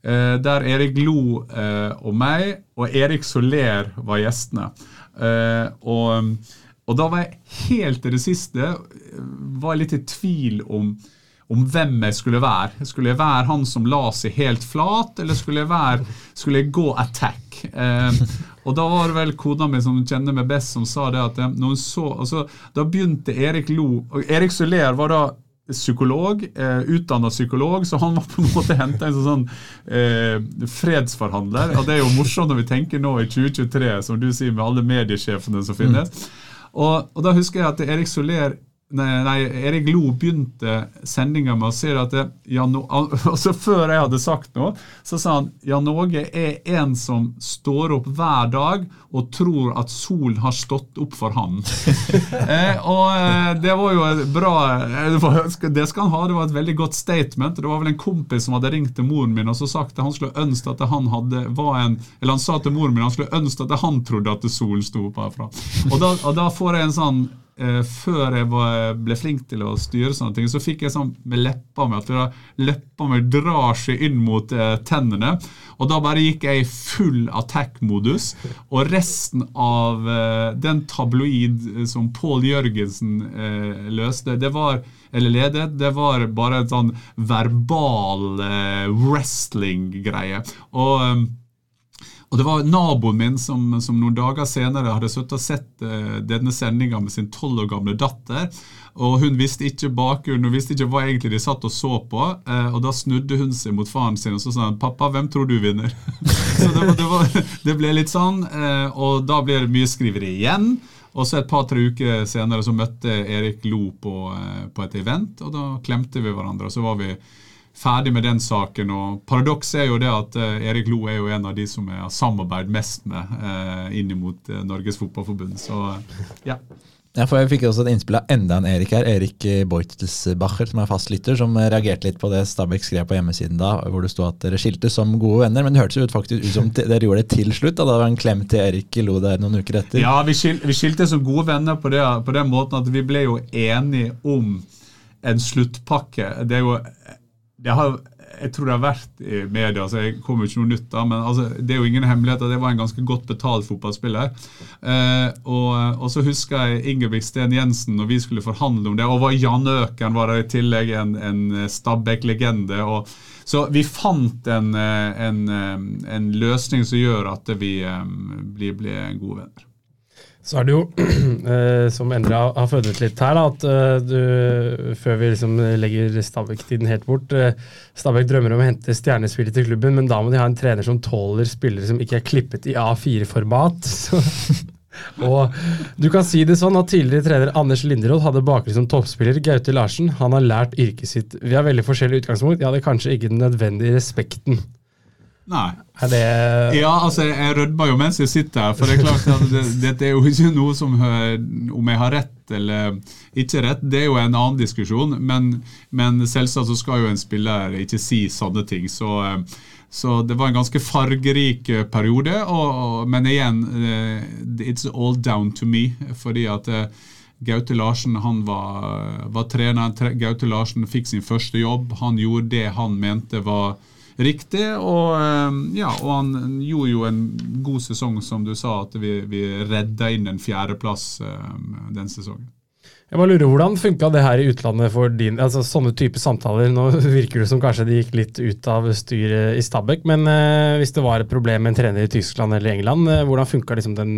Eh, der Erik Lo eh, og meg og Erik Soler var gjestene. Og, og da var jeg helt til det siste var litt i tvil om om hvem jeg skulle være. Skulle jeg være han som la seg helt flat, eller skulle jeg, være, skulle jeg gå attack? Eh, og Da var det vel kona mi som kjenner meg best, som sa det at eh, når hun så, altså, Da begynte Erik Lo og Erik Soler var da psykolog, eh, utdanna psykolog, så han var på en måte henta en sånn eh, fredsforhandler. og Det er jo morsomt når vi tenker nå i 2023, som du sier, med alle mediesjefene som finnes. Mm. Og, og, da husker jeg at Erik Soler Nei, nei, Erik Lo begynte sendinga med å si at det, Jan, altså Før jeg hadde sagt noe, så sa han Jan Åge er en som står opp hver dag og tror at solen har stått opp for han. eh, og eh, det var jo bra eh, Det skal han ha, det var et veldig godt statement. Det var vel en kompis som hadde ringt til moren min og så sagt at han skulle ønske at han hadde var en Eller han sa til moren min han skulle ønske at han trodde at solen sto opp herfra. Og da, og da får jeg en sånn før jeg ble flink til å styre sånne ting, så fikk jeg sånn med leppa mi at leppa mi drar seg inn mot eh, tennene. Og da bare gikk jeg i full attack-modus. Og resten av eh, den tabloid eh, som Pål Jørgensen eh, løste, det var eller ledet, det var bare en sånn verbal eh, wrestling-greie. Og og Det var naboen min som, som noen dager senere hadde sittet og sett uh, denne sendinga med sin tolv år gamle datter. og Hun visste ikke bakgrunnen, hun visste ikke hva egentlig de satt og så på. Uh, og Da snudde hun seg mot faren sin og så sa han, 'Pappa, hvem tror du vinner?' så det, det, var, det, ble litt sånn, uh, og da ble det mye skriveri igjen. Og så Et par-tre uker senere så møtte Erik Lo på, på, et event, og da klemte vi hverandre. og så var vi ferdig med den saken. og Paradokset er jo det at eh, Erik Lo er jo en av de som jeg har samarbeidet mest med eh, inn mot eh, Norges Fotballforbund. Så ja. Ja, for Jeg fikk også et innspill av enda en Erik her, Erik Beutelsbacher, som er fastlytter, som reagerte litt på det Stabæk skrev på hjemmesiden da, hvor det sto at dere skiltes som gode venner. Men det hørtes jo ut faktisk ut som dere gjorde det til slutt. da Det var en klem til Erik Lo der noen uker etter. Ja, vi, skil, vi skilte som gode venner på, det, på den måten at vi ble jo enige om en sluttpakke. Det er jo det har jeg tror det har vært i media, så jeg kommer ikke noe nytt da, men altså, det er jo ingen hemmelighet at det var en ganske godt betalt fotballspiller. Eh, og, og, så husker jeg Ingebrigt Sten Jensen når vi skulle forhandle om det, og var Jan Øken var der i tillegg en, en Stabæk-legende. Så vi fant en, en, en, løsning som gjør at vi blir, blir gode venner. Så er det jo, eh, som Endre har fødet litt her, da, at eh, du, før vi liksom legger Stabæk-tiden helt bort eh, Stabæk drømmer om å hente stjernespillere til klubben, men da må de ha en trener som tåler spillere som ikke er klippet i A4-format. og du kan si det sånn at Tidligere trener Anders Linderoth hadde bakgrunn som toppspiller. Gaute Larsen han har lært yrket sitt. Vi har veldig forskjellig utgangspunkt. Jeg hadde kanskje ikke den nødvendige respekten. Nei. Det Ja, altså, jeg rødmer jo mens jeg sitter her. For det er klart at det, dette er jo ikke noe som Om jeg har rett eller ikke rett, det er jo en annen diskusjon. Men, men selvsagt så skal jo en spiller ikke si sånne ting. Så, så det var en ganske fargerik periode. Og, men igjen, eh, it's all down to me. Fordi at eh, Gaute Larsen han var, var trener. Gaute Larsen fikk sin første jobb. Han gjorde det han mente var riktig. Og, ehm, ja, og han gjorde jo en god sesong, som du sa, at vi, vi redda inn en fjerdeplass ehm, den sesongen. Jeg bare lurer, Hvordan funka det her i utlandet for din altså Sånne type samtaler Nå virker det som kanskje det gikk litt ut av styret i Stabæk, men eh, hvis det var et problem med en trener i Tyskland eller England, eh, hvordan funka liksom den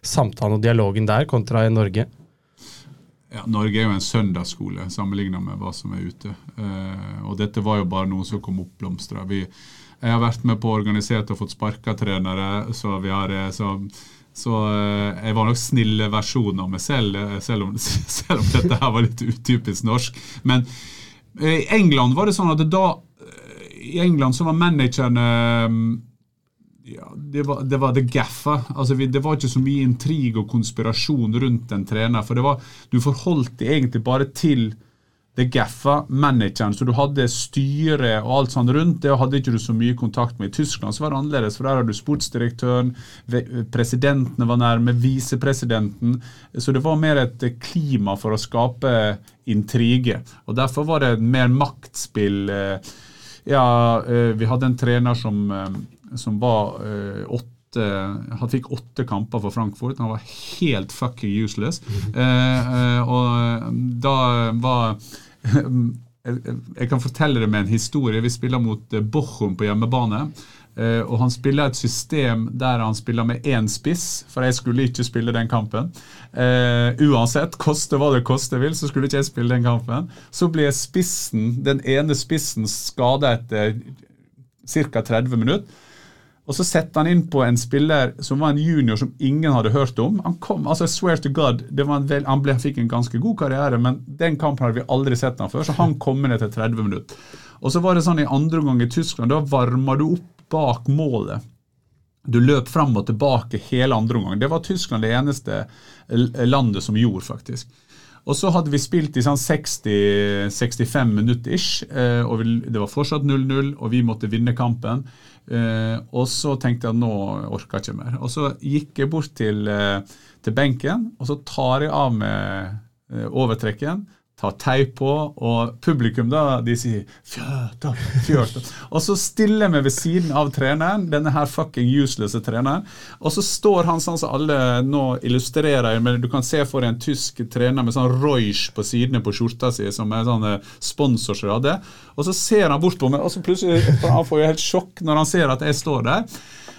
samtalen og dialogen der kontra i Norge? Ja, Norge er jo en søndagsskole sammenlignet med hva som er ute. Uh, og dette var jo bare noe som kom oppblomstra. Jeg har vært med på å organisere og fått sparka trenere, så har eh, så, så uh, jeg var nok snille versjon av meg selv, selv om, selv om, dette her var litt utypisk norsk. Men i England var det sånn at da I England så var managerne ja, det var, det var det gaffa. Altså, det var ikke så mye intrig og konspirasjon rundt en trener. For var, du forholdt deg egentlig bare til det gaffa, manageren. Så du hadde styret og alt sånt rundt. Det hadde ikke du så mye kontakt med. I Tyskland så var det annerledes, for der har du sportsdirektøren, presidentene var nærme, visepresidenten. Så det var mer et klima for å skape intrige. Og derfor var det mer maktspill. Eh, ja, eh, vi hadde en trener som eh, som var eh, åtte han fikk åtte kamper for Frankfurt. Han var helt fucking useless. Eh, eh, og da var Jeg kan fortelle det med en historie. Vi spiller mot Bochum på hjemmebane. Uh, og han spiller et system der han spiller med én spiss, for jeg skulle ikke spille den kampen. Uh, uansett, koste hva det koste vil, så skulle ikke jeg spille den kampen. Så ble spissen, den ene spissen skada etter ca. 30 minutter. Og så setter han inn på en spiller som var en junior som ingen hadde hørt om. Han kom, altså swear to God, vel, han, ble, fikk en ganske god karriere, men den kampen hadde vi aldri sett han før, så han kom ned etter 30 minutter. Og så var det sånn i andre omgang i Tyskland, da varma du opp bak målet. Du løp fram og tilbake hele andre omgang. Det var Tyskland det eneste landet som gjorde, faktisk. Og så hadde vi spilt i sånn 60-65 minutter ish, og det var fortsatt 0-0, og vi måtte vinne kampen. Eh, og så tenkte jeg at nå orker jeg ikke mer. Og så gikk jeg bort til, uh, til benken, og så tar jeg av med uh, overtrekken tar teip på, og publikum da, de sier 'fjøta, fjøta'. Og så stiller meg ved siden av treneren, denne her fucking useless treneren, og så står han sånn som alle nå illustrerer, men du kan se for deg en tysk trener med sånn Roish på sidene på skjorta si, som er sånn sponsor som hadde, og så ser han bort på meg, og så plutselig han får jo helt sjokk når han ser at jeg står der.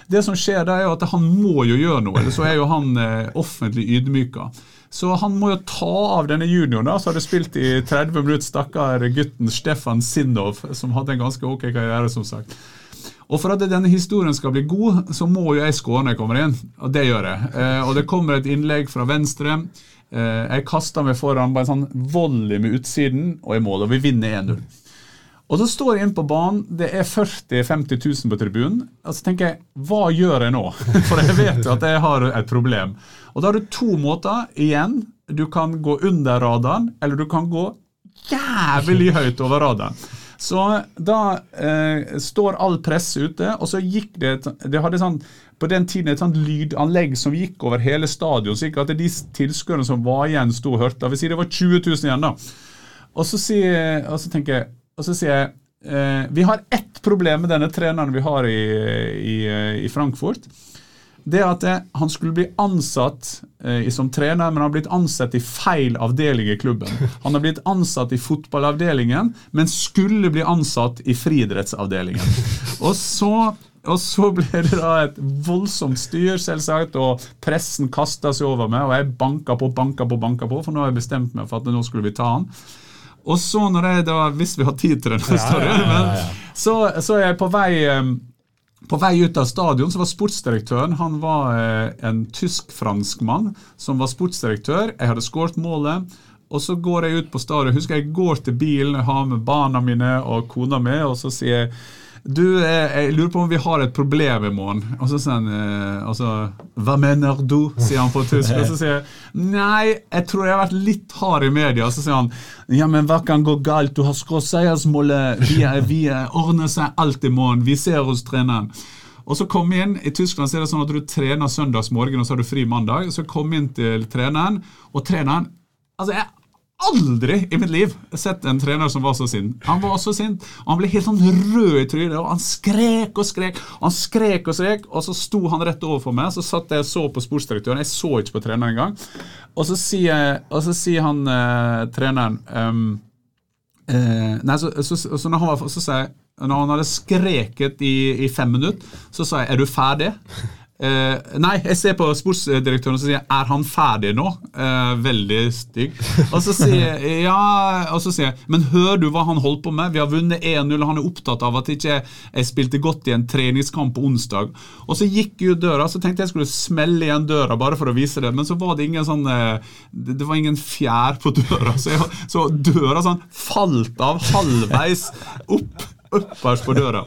Det som skjer, da, er jo at han må jo gjøre noe, eller så er jo han eh, offentlig ydmyka. Så han må jo ta av denne junioren, da, som hadde spilt i 30 minutter. Stakkar gutten Stefan Sinnov, som hadde en ganske ok karriere, som sagt. Og For at denne historien skal bli god, så må jo jeg skåre når jeg kommer inn. Og det gjør jeg. Eh, og det kommer et innlegg fra venstre. Eh, jeg kaster meg foran på en sånn volley med utsiden, og jeg måler. Og vi vinner 1-0. Og så står jeg inne på banen, det er 40 000-50 000 på tribunen. Og så tenker jeg, hva gjør jeg nå? For jeg vet jo at jeg har et problem. Og da har du to måter igjen. Du kan gå under radaren, eller du kan gå jævlig høyt over radaren. Så da eh, står all presse ute, og så gikk det Det hadde sånn, på den tiden et sånt lydanlegg som gikk over hele stadion, slik at de tilskuerne som var igjen, sto og hørte. Jeg vil si det var 20 000 igjen, da. Og så, sier, og så tenker jeg og så sier jeg eh, vi har ett problem med denne treneren vi har i, i, i Frankfurt. Det at eh, han skulle bli ansatt eh, som trener, men han har blitt ansatt i feil avdeling i klubben. Han har blitt ansatt i fotballavdelingen, men skulle bli ansatt i friidrettsavdelingen. Og så og så ble det da et voldsomt styr, selvsagt, og pressen kasta seg over meg, og jeg banka på, banka på, banka på, for nå har jeg bestemt meg for at nå skulle vi ta han. Og så når jeg da, hvis vi har tid til det historien, ja, ja, ja, så, så, er jeg på vei på vei ut av stadion så var sportsdirektøren han var eh, en tysk-fransk mann som var sportsdirektør. Jeg hadde skåret målet. Og så går jeg ut på stadion. Husker jeg går til bilen, jeg har med barna mine og kona mi, og så sier jeg du, jeg lurer på om vi har et problem i morgen. Og så sier han eh, altså, Hva mener du? sier han på tysk. Og så sier jeg nei, jeg tror jeg har vært litt hard i media. Og så sier han ja, men hva kan gå galt? Du har skåret seiersmålet. Vi, vi ordner seg alt i morgen. Vi ser hos treneren. Og så kom inn, I Tyskland så er det sånn at du trener søndagsmorgen og så har du fri mandag. Så kom inn til treneren, og treneren altså jeg aldri i mitt liv sett en trener som var så sint. Han var så sint, og han ble helt sånn rød i trynet. og Han skrek og skrek, og han skrek og skrek, og så sto han rett overfor meg. Så satt jeg og så på sportsdirektøren. Jeg så ikke på treneren engang. Og så sier, og så sier han eh, treneren um, eh, Nei, så, så, så, når han var, så sa jeg når han hadde skreket i, i fem minutter, så sa jeg 'er du ferdig'? Uh, nei, jeg ser på sportsdirektøren og så sier er han ferdig nå? Uh, veldig stygg. Og så sier jeg ja, og så sier jeg, men hører du hva han holdt på med? Vi har vunnet 1-0, og han er opptatt av at ikke jeg, ikke spilte godt i en treningskamp på onsdag. Og så gikk jo døra, så tenkte jeg skulle smelle igjen døra bare for å vise det, men så var det ingen sånn uh, Det var ingen fjær på døra, så, jeg, så døra sånn falt av halvveis opp, øpperst på døra.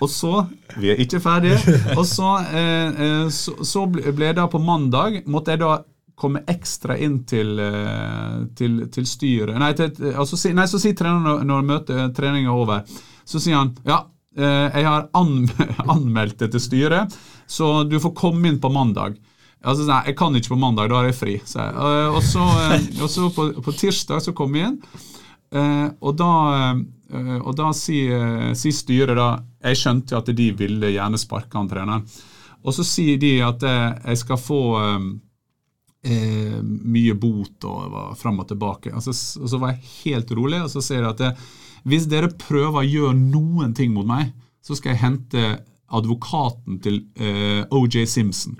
Og så Vi er ikke ferdige. Og så, eh, eh så, så ble det på mandag måtte jeg da komme ekstra inn til, eh, til, til styret Nei, altså, nei, så sier treneren når, når treninga er over, så sier han ja, eh, jeg har anmeldt det til styret, så du får komme inn på mandag. Altså, nei, jeg kan ikke på mandag, da har jeg fri. Så jeg. Og så, og så på, på, tirsdag så kom jeg inn, og da og da sier, sier styret da Jeg skjønte at de ville gjerne sparke han treneren. Og så sier de at eh, jeg skal få eh, eh, mye bot og fram og tilbake. Og så, og så, var jeg helt rolig, og så sier de at det, hvis dere prøver å gjøre noen ting mot meg, så skal jeg hente advokaten til eh, OJ Simpson.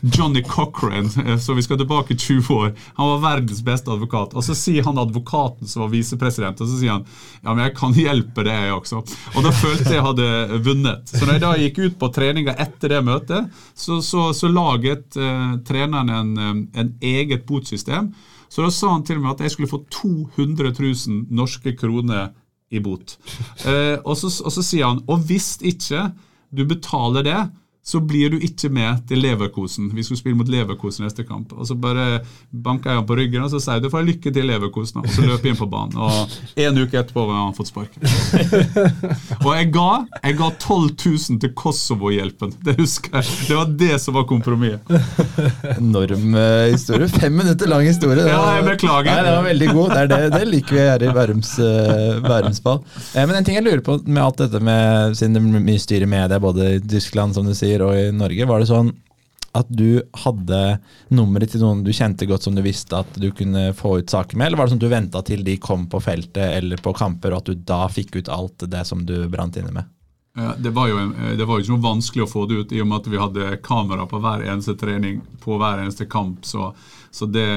Johnny Cochran, uh, så vi skal tilbake 20 år. Han var verdens beste advokat. Og så sier han advokaten som var visepresident, og så sier han ja, men jeg kan hjelpe det, jeg også. Og da følte jeg hadde vunnet. Så når jeg da gikk ut på treninga etter det møtet, så, så, så laget uh, treneren en, en eget botsystem. Så da sa han til meg at jeg skulle få 200 000 norske kroner i bot. og, så, og så sier han og hvis ikke du betaler det, så blir du ikke med til Leverkosen. Vi skulle spille mot Leverkosen neste kamp. Og Så bare banka jeg ham på ryggen og så sier du får lykke til, Leverkosen. Og så løper jeg inn på banen. Og En uke etterpå var han fått spark. og jeg ga, jeg ga 12 000 til Kosovo-hjelpen. Det husker jeg. Det var det som var kompromisset. Enorm uh, historie. Fem minutter lang historie. ja, jeg beklager. Nei, det var veldig god. Det, det, det liker vi her i Bærums, uh, Bærumsball. Eh, men en ting jeg lurer på med alt dette med, siden det er mye styr i media, både i Tyskland, som du sier, og i Norge. Var det sånn at du hadde nummeret til noen du kjente godt som du visste at du kunne få ut saker med, eller var det sånn at du venta til de kom på feltet eller på kamper, og at du da fikk ut alt det som du brant inne med? Det, var jo, det var jo ikke noe vanskelig å få det ut, i og med at vi hadde kamera på hver eneste trening på hver eneste kamp. Så, så det,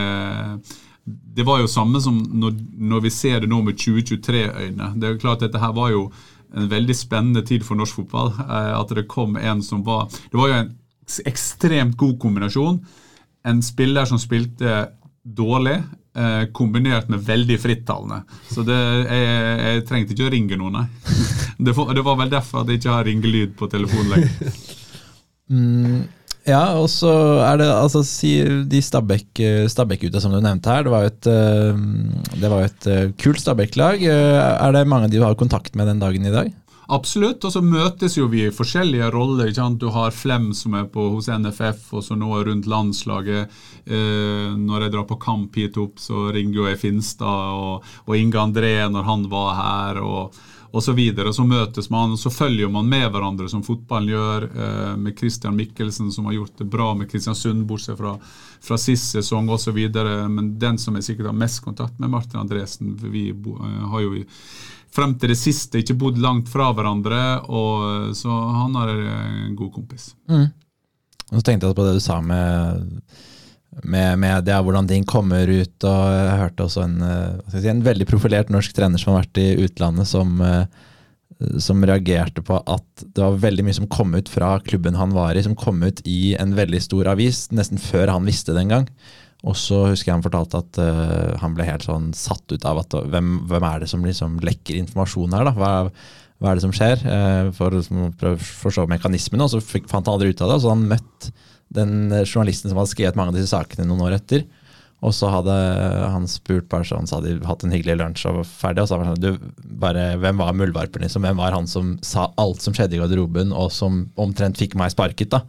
det var jo samme som når, når vi ser det nå med 2023-øyne. Det er jo klart at Dette her var jo en veldig spennende tid for norsk fotball. Eh, at det kom en som var Det var jo en ekstremt god kombinasjon. En spiller som spilte dårlig, eh, kombinert med veldig frittalende. Så det, jeg, jeg trengte ikke å ringe noen, nei. Det var, vel derfor at jeg ikke har ringelyd på telefonen lenger. Mm, ja, og så er det altså sier de Stabæk- Stabæk-gutta som du nevnte her. Det var jo et, eh, det var et eh, kult Stabæk-lag. Eh, Er det mange de har kontakt med den dagen i dag? Absolutt, og så møtes jo vi i forskjellige roller. ikke sant? Du har Flem som er på, hos NFF, og så nå rundt landslaget. Eh, når jeg drar på kamp hit opp, så ringer jo jeg Finstad og, og Inge André når han var her. og og så videre, så møtes man, og så følger man med hverandre, som fotballen gjør. Eh, med Christian Mikkelsen, som har gjort det bra med Kristiansund, bortsett fra, fra sist sesong osv. Men den som jeg sikkert har mest kontakt med, Martin Andresen. Vi eh, har jo frem til det siste ikke bodd langt fra hverandre, og så han er en god kompis. Og så tenkte jeg på det du sa med, med media, hvordan ting kommer ut. og Jeg hørte også en, eh, si, en veldig profilert norsk trener som har vært i utlandet, som, eh, som reagerte på at det var veldig mye som kom ut fra klubben han var i, som kom ut i en veldig stor avis, nesten før han visste det engang. Og så husker jeg han fortalte at uh, han ble helt sånn satt ut av at hvem, hvem er det som liksom lekker informasjon her, da? Hva, hva er det som skjer? Uh, for å liksom prøve å forstå mekanismene, og så fikk, fant han aldri ut av det. Så han møtt den eh, journalisten som hadde skrevet mange av disse sakene noen år etter. Og så hadde han spurt bare sånn, så hadde de hatt en hyggelig lunsj og var ferdig. Og så hadde han sånn, du, bare, hvem var muldvarpen liksom? Hvem var han som sa alt som skjedde i garderoben, og som omtrent fikk meg sparket? da?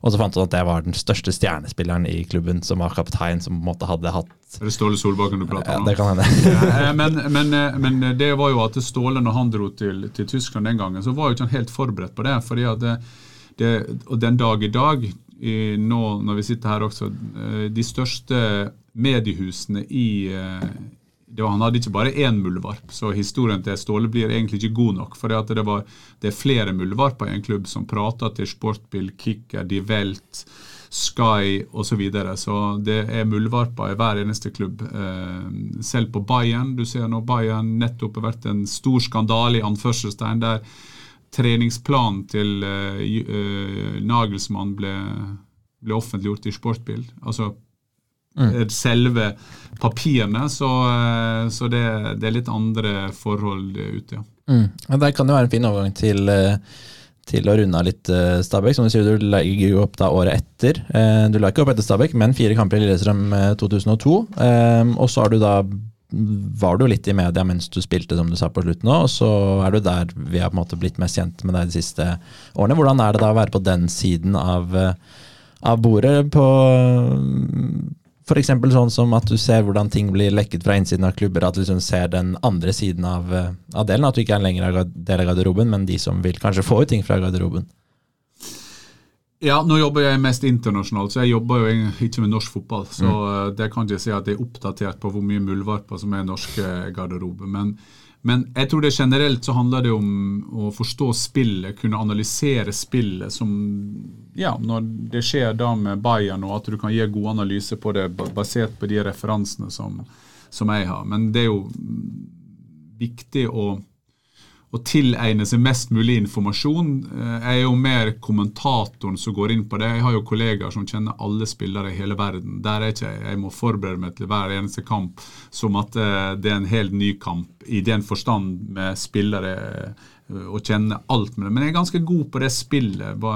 Og så fant han at det var den største stjernespilleren i klubben, som var kaptein, som på en måte hadde hatt Er det Ståle Solbakken du prater ja. Det kan hende. Eh, men, men, eh, men det var jo at Ståle, når han dro til, til Tyskland den gangen, så var jo ikke han helt forberedt på det. fordi at det, det, Og den dag i dag, nå når vi sitter her også, eh, de største mediehusene i eh, var, Han hadde ikke bare én muldvarp, så historien til Ståle blir egentlig ikke god nok. For det, det er flere muldvarper i en klubb som prater til Sportbil, Kicker, Die Welt, Sky osv. Så, videre. så det er muldvarper i hver eneste klubb. Eh, selv på Bayern. Du ser nå Bayern nettopp har vært en stor skandale i anførselstegn der treningsplanen til eh, Nagelsmann ble, ble offentliggjort i Sportbil. Altså mm. selve papirene, så, eh, så det, det er litt andre forhold ute, ja. Mm. Det kan det være en fin overgang til, til å runde av litt Stabæk. Som du sier, du legger jo opp da året etter. Du la ikke opp etter Stabæk, men fire kamper i Lillestrøm eh, 2002. Eh, Og så har du da var du litt i media mens du spilte, som du sa på slutten òg. så er du der vi har på en måte blitt mest kjent med deg de siste årene. Hvordan er det da å være på den siden av, eh, av bordet på F.eks. sånn som at du ser hvordan ting blir lekket fra innsiden av klubber, at du liksom ser den andre siden av, eh, av delen. At du ikke er lenger en del av garderoben, men de som vil kanskje få ut ting fra garderoben. Ja, nå jobber jeg mest internasjonalt, så jeg jobber jo ikke med norsk fotball. Så Mm. eh, det kan ikke si at jeg er oppdatert på hvor mye muldvarper som er i norske garderober. Men, men jeg tror det generelt så handler det om å forstå spillet, kunne analysere spillet som Ja, når det skjer da med Bayern, og at du kan gi god analyse på det basert på de referansene som, som jeg har. Men det er jo viktig å å tilegne seg mest mulig informasjon. Eh, Jeg er jo mer kommentatoren som går inn på det. Jeg har jo kollegaer som kjenner alle spillere i hele verden. Der er ikke jeg. Jeg må forberede meg til hver eneste kamp som at eh, det er en helt ny kamp, i den forstand med spillere eh, og kjenne alt med det. Men jeg er ganske god på det spillet,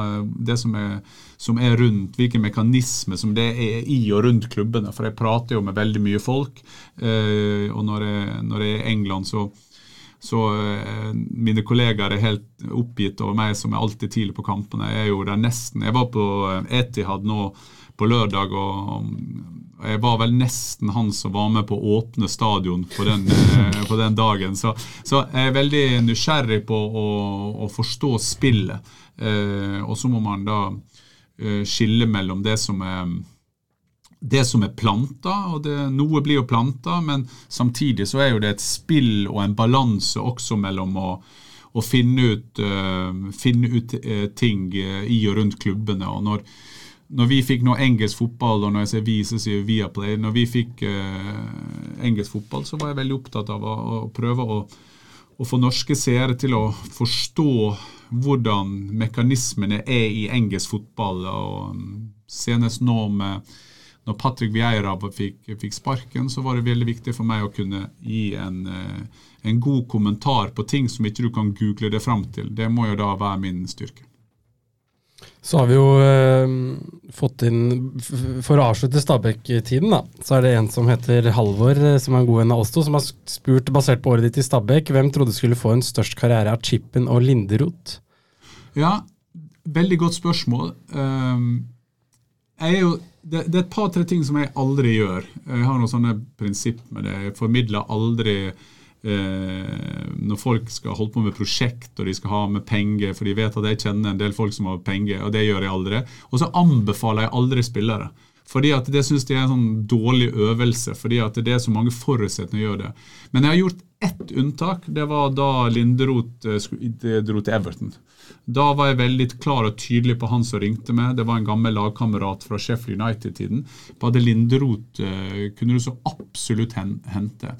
det som er, som er rundt, hvilke mekanismer som det er i og rundt klubbene. For jeg prater jo med veldig mye folk, eh, og når jeg, når jeg er i England, så så eh, mine kollegaer er helt oppgitt over meg som er alltid tidlig på kampene. Jeg er jo der nesten. Jeg var på eh, Etihad nå på lørdag, og jeg var vel nesten han som var med på å åpne stadion på den, eh, på den dagen. Så, så jeg er veldig nysgjerrig på å, å forstå spillet. Eh, og så må man da skille mellom det som er det som er planta, og det, noe blir jo planta, men samtidig så er jo det et spill og en balanse også mellom å, å finne ut, uh, finne ut uh, ting eh, i og rundt klubbene. og når, når vi fikk nå engelsk fotball, og når jeg sier vi, så sier vi Viaplay Når vi fikk eh, engelsk fotball, så var jeg veldig opptatt av å, å prøve å, å få norske seere til å forstå hvordan mekanismene er i engelsk fotball. og mm, Senest nå med når Patrick Vieira fikk, fikk, sparken, så var det veldig viktig for meg å kunne gi en, eh, en god kommentar på ting som ikke du kan google det fram til. Det må jo da være min styrke. Så har vi jo eh, fått inn For å avslutte Stabæk-tiden, da, så er det en som heter Halvor, eh, som er en god venn av oss to, som har spurt, basert på året ditt i Stabæk, hvem trodde skulle få en størst karriere av Chippen og Linderot? Ja, veldig godt spørsmål. Um, jo, det, det, er et par-tre ting som jeg aldri gjør. Jeg har noen sånne prinsipp med det. Jeg formidler aldri eh, når folk skal holde på med prosjekt og de skal ha med penger, for de vet at jeg kjenner en del folk som har penger, og det gjør jeg aldri. Og så anbefaler jeg aldri spillere. Fordi at Det syns de er en sånn dårlig øvelse, fordi at det er så mange forutsetninger å gjøre det. Men jeg har gjort ett unntak. Det var da Linderoth eh, dro til Everton. Da var jeg veldig klar og tydelig på han som ringte meg. Det var en gammel lagkamerat fra Sheffield United-tiden. På at Linderoth eh, kunne du så absolutt hente.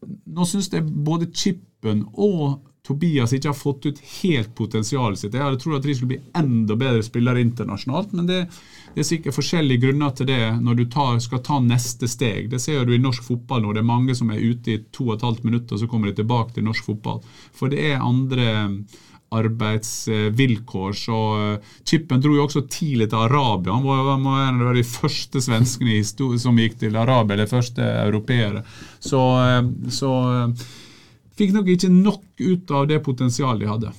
Nå syns jeg både Chippen og Tobias ikke har fått ut helt potensialet sitt. Jeg hadde trodd at de skulle bli enda bedre spillere internasjonalt, men det, det, er sikkert forskjellige grunner til det når du tar, skal ta neste steg. Det ser du i norsk fotball nå. Det er mange som er ute i to og et halvt minutt, og så kommer de tilbake til norsk fotball. For det er andre arbeidsvilkår. Så eh, Chippen dro jo også tidlig til Arabia. Han var, en av de første svenskene som gikk til Arabia, eller første europeere. Så, eh, så eh, fikk nok ikke nok ut av det potensialet de hadde.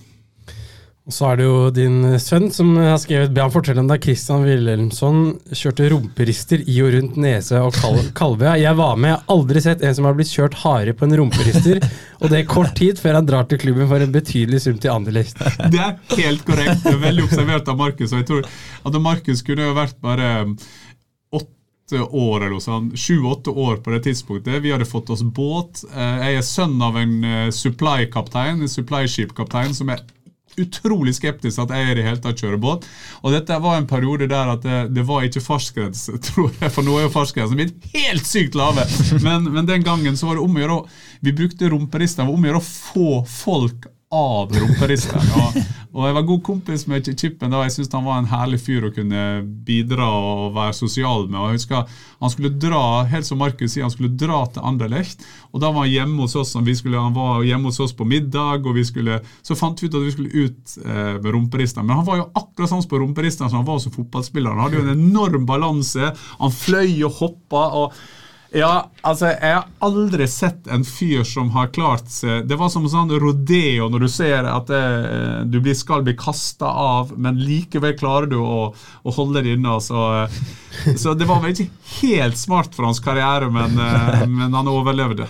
Og Så er det jo din sønn som har skrevet han fortelle om da Christian Wilhelmsson kjørte rumperister i og rundt Nese og Kal Kalvøya. Jeg var med, jeg har aldri sett en som har blitt kjørt hardere på en rumperister, og det er kort tid før han drar til klubben for en betydelig sum til Anderlecht. Det er helt korrekt. Det er veldig observert av Markus. Og jeg tror at Markus kunne jo vært bare år eller sånn, sju-åtte år på det tidspunktet. Vi hadde fått oss båt. Eh, jeg er sønn av en eh, supply-kaptein, en supply-skip-kaptein som er utrolig skeptisk at jeg i det hele tatt kjører båt. Og dette var en periode der at det, det var ikke fartsgrense, tror jeg, for nå er jo fartsgrensen blitt helt sykt lave. Men, men, den gangen så var det om å gjøre Vi brukte rumperister, om å gjøre å få folk av rumperisten. Og, og, jeg var god kompis med Chippen da. Jeg syntes han var en herlig fyr å kunne bidra og være sosial med. Og jeg husker Han skulle dra helt som Markus sier, han skulle dra til Anderlecht. Og da var han hjemme hos oss skulle, han var hjemme hos oss på middag, og vi skulle, så fant vi ut at vi skulle ut eh, med rumperisten. Men han var jo akkurat sånn på rumperisten som han var som fotballspiller. Han hadde jo en enorm balanse. Han fløy og hoppa. og ja, altså, jeg har aldri sett en fyr som har klart seg Det var som en sånn rodeo når du ser at det, du du skal bli kasta av, men likevel klarer du å, å holde det inne. Så, eh, så, det var vel ikke helt smart for hans karriere, men, eh, men han overlevde.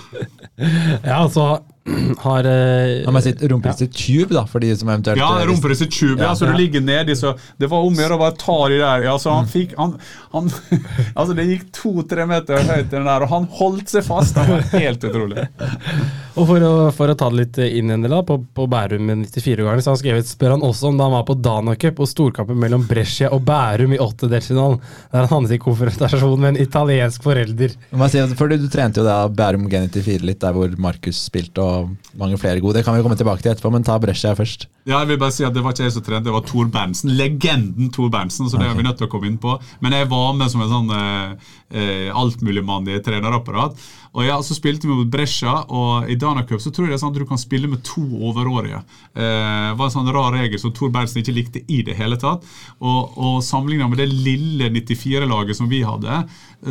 Ja, altså har uh, Han må si rumperistet ja. tube, da, for de som eventuelt Ja, rumperistet tube. Ja, så ja. du ligger nedi, så Det var om å gjøre å bare ta de der. Ja, så han mm. fikk han, han, Altså, det gikk to-tre meter høyt, i den der, og han holdt seg fast. Det var helt utrolig. og for å, for å, ta det litt inn igjen, da, på, på Bærum med 94-årgangen, så han skrevet, spør han også om da han var på Dana Cup og storkampen mellom Brescia og Bærum i åttedelsfinalen, der han havnet i konfrontasjon med en italiensk forelder. Si, for du, du trente jo da Bærum G94 litt, der hvor Markus spilte. og og mange flere gode. Det kan vi komme tilbake til etterpå, men ta Brescia først. Ja, jeg vil bare si at Det var ikke jeg som trente, det var Tor Berntsen. Legenden Tor Berntsen. så det okay. er vi nødt til å komme inn på. Men jeg var med som en sånn eh, eh altmuligmann i trenerapparat. Og ja, Så spilte vi mot Brescia, og i Dana Cup så tror jeg det er sånn at du kan spille med to overårige. Eh, var en sånn rar regel som Tor Berntsen ikke likte i det hele tatt. Og, og sammenligna med det lille 94-laget som vi hadde,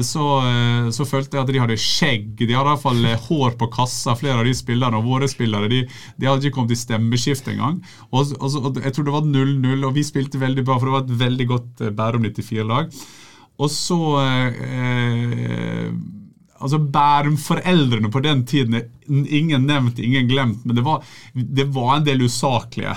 så, eh, så, følte jeg at de hadde skjegg. De hadde i hvert fall eh, hår på kassa, flere av de spillerne. Og våre spillere de, de hadde ikke kommet i stemmeskift engang. Og, og, og, jeg tror det var 0-0, og vi spilte veldig bra, for det var et veldig godt eh, Bærum 94-lag. Og så eh, altså Bærum-foreldrene på den tiden Ingen nevnt, ingen glemt, men det var, det var en del usaklige.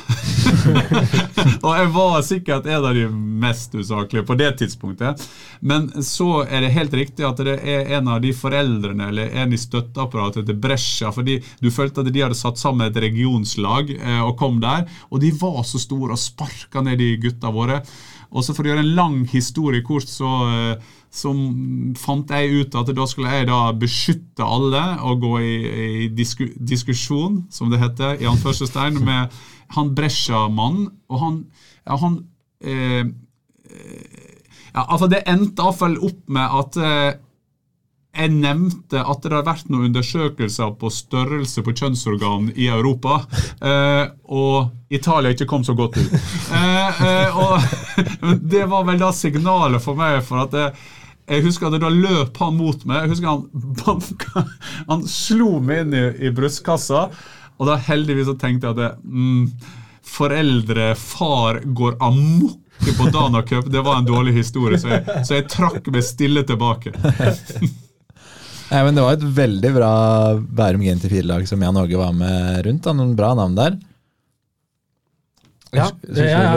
og jeg var sikkert en av de mest usaklige på det tidspunktet. Men så er det helt riktig at det er en av de foreldrene eller en i støtteapparatet til Brescia, fordi du følte at de hadde satt sammen et regionslag eh, og kom der, og de var så store og sparka ned de gutta våre. Og så For å gjøre en lang historie kort, så, eh, så, fant jeg ut at da skulle jeg da beskytte alle og gå i, i disku, diskusjon, som det heter, i anførselstegn, med han Brescia-mannen. Og han, ja, han eh, Ja, altså Det endte iallfall opp med at eh, jeg nevnte at det har vært noen undersøkelser på størrelse på kjønnsorgan i Europa, eh, og Italia ikke kom så godt ut. Eh, eh, og Det var vel da signalet for meg for at jeg, husker at da løp han mot meg. Jeg husker Han banka, han slo meg inn i, i brystkassa, og da heldigvis så tenkte jeg at det, mm, foreldre, far, går amok på Dana Cup. Det var en dårlig historie, så jeg, så jeg trakk meg stille tilbake. Nei, men Det var et veldig bra Bærum GNT4-lag som Jan Åge var med rundt. da, Noen bra navn der. Ja,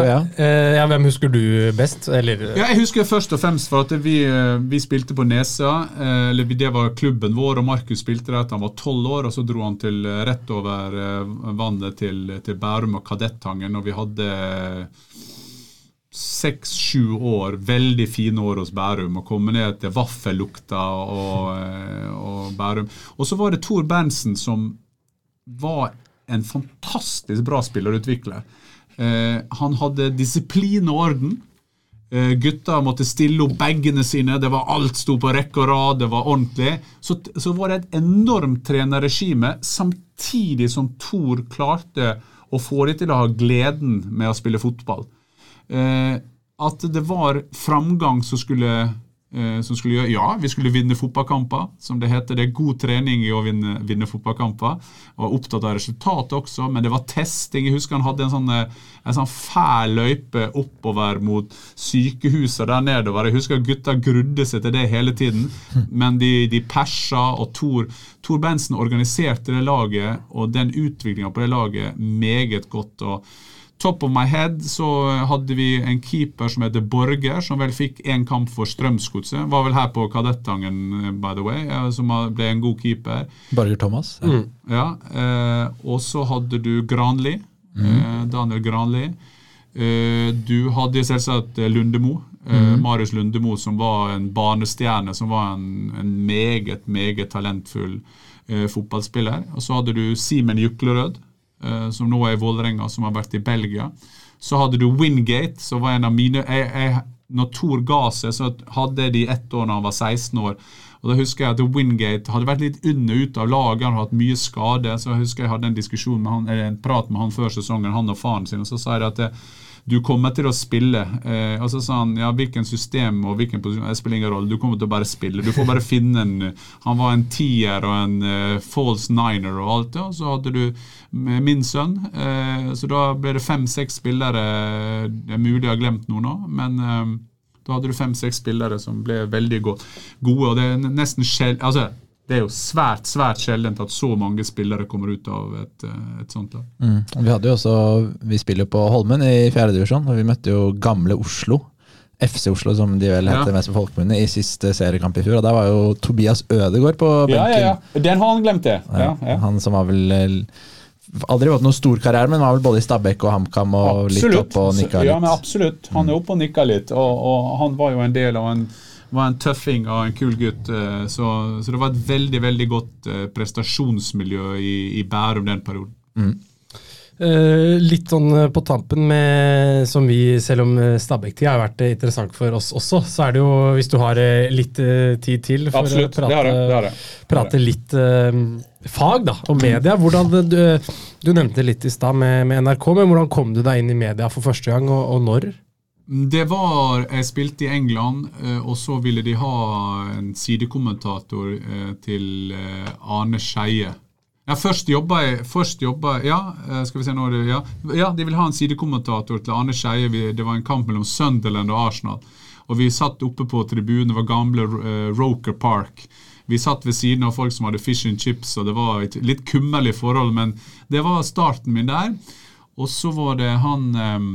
ja? Eh, ja, Hvem husker du best? Eller Ja, jeg husker først og fremst for at vi, eh, vi spilte på Nesa. eh, Eller det var klubben vår, og Markus spilte der til han var tolv år. og Så dro han til rett over vannet til, til Bærum og Kadettangen. Og vi hadde seks-sju år, veldig fine år hos Bærum. Og komme ned til vaffellukta og, og Bærum. Og så var det Tor Berntsen som var en fantastisk bra spillerutvikler. Eh, han hadde disiplin og orden. Eh, gutta måtte stille opp bagene sine, det var alt sto på rekke og rad, det var ordentlig. Så, så var det et enormt trenerregime, samtidig som Thor klarte å få de til å ha gleden med å spille fotball. Eh, at det var framgang som skulle, som skulle gjøre Ja, vi skulle vinne fotballkamper, som det heter. Det er god trening i å vinne, vinne fotballkamper. Og var opptatt av resultatet også, men det var testing. Jeg husker han hadde en sånn, eh, en sånn fæl løype oppover mot sykehuset der nedover. Jeg husker gutta grudde seg til det hele tiden, men de, de persa, og Tor, Tor Bensen organiserte det laget og den utviklinga på det laget meget godt. og Top of my head så hadde vi en keeper som heter Borger, som vel fikk én kamp for Strømsgodset. Var vel her på Kadettangen, by the way, eh, som ble en god keeper. Borger Thomas. Ja. Ja, eh, Og så hadde du Granli. Eh, Daniel Granli. Eh, du hadde selvsagt eh, Lundemo. Mm. Marius Lundemo, som var en barnestjerne, som var en, en meget, meget talentfull eh, fotballspiller. Og så hadde du Simen Juklerød, eh, som nå er i Vålerenga, som har vært i Belgia. Så hadde du Wingate, som var en av mine jeg, jeg, Når Thor ga seg, så hadde de ett år da han var 16 år. Og da husker jeg at Wingate hadde vært litt under ut av laget, hadde hatt mye skade. Så jeg husker jeg hadde en diskusjon med han, eller en prat med han før sesongen, han og faren sin. og Så sa jeg at det, du kommer til å spille. Eh, og så sa han ja, hvilken system og hvilken posisjon, det spiller ingen rolle, du kommer til å bare spille. Du får bare finne en Han var en tier og en uh, false niner og alt det. Og så hadde du min sønn. Eh, så da ble det fem-seks spillere. Det er mulig jeg har glemt noen nå, men eh, da hadde du fem-seks spillere som ble veldig gode. og det er nesten sjel, altså, det er jo svært svært sjeldent at så mange spillere kommer ut av et, eh, et sånt lag. Mm. Vi hadde jo også, vi spiller på Holmen i fjerdedivisjon, og vi møtte jo gamle Oslo. FC Oslo, som de vel heter Ja. mest på folkemunne, i siste seriekamp i fjor. Og der var jo Tobias Ødegaard på benken. Ja, ja, ja. Den har han glemt, det. Ja, Han som var vel eh, aldri fått noen stor karriere, men var vel både i Stabæk og HamKam og litt opp og nikka Ja, men absolutt. Han er oppe og nikka litt. Og, og han var jo en del av en var en tøffing og en kul gutt. eh, Så, så det var et veldig veldig godt eh, prestasjonsmiljø i, i Bærum den perioden. Eh, litt sånn på tampen med som vi, selv om Stabæk-tida har vært interessant for oss også, så er det jo, hvis du har litt uh, tid til for å prate, prate litt uh, fag da, og media. Hvordan, du, du nevnte litt i stad med, med NRK, men hvordan kom du deg inn i media for første gang, og, og når? Det var Jeg spilte i England, eh, og så ville de ha en sidekommentator eh, til eh, Arne Skeie. Ja, først jobba jeg først jobba, Ja, eh, skal vi se nå er det, ja. ja, de ville ha en sidekommentator til Arne Skeie. Det var en kamp mellom Sunderland og Arsenal. Og vi satt oppe på tribunen, det var gamle eh, Roker Park. Vi satt ved siden av folk som hadde fish and chips, og det var et litt kummerlig forhold, men det var starten min der. Og så var det han eh,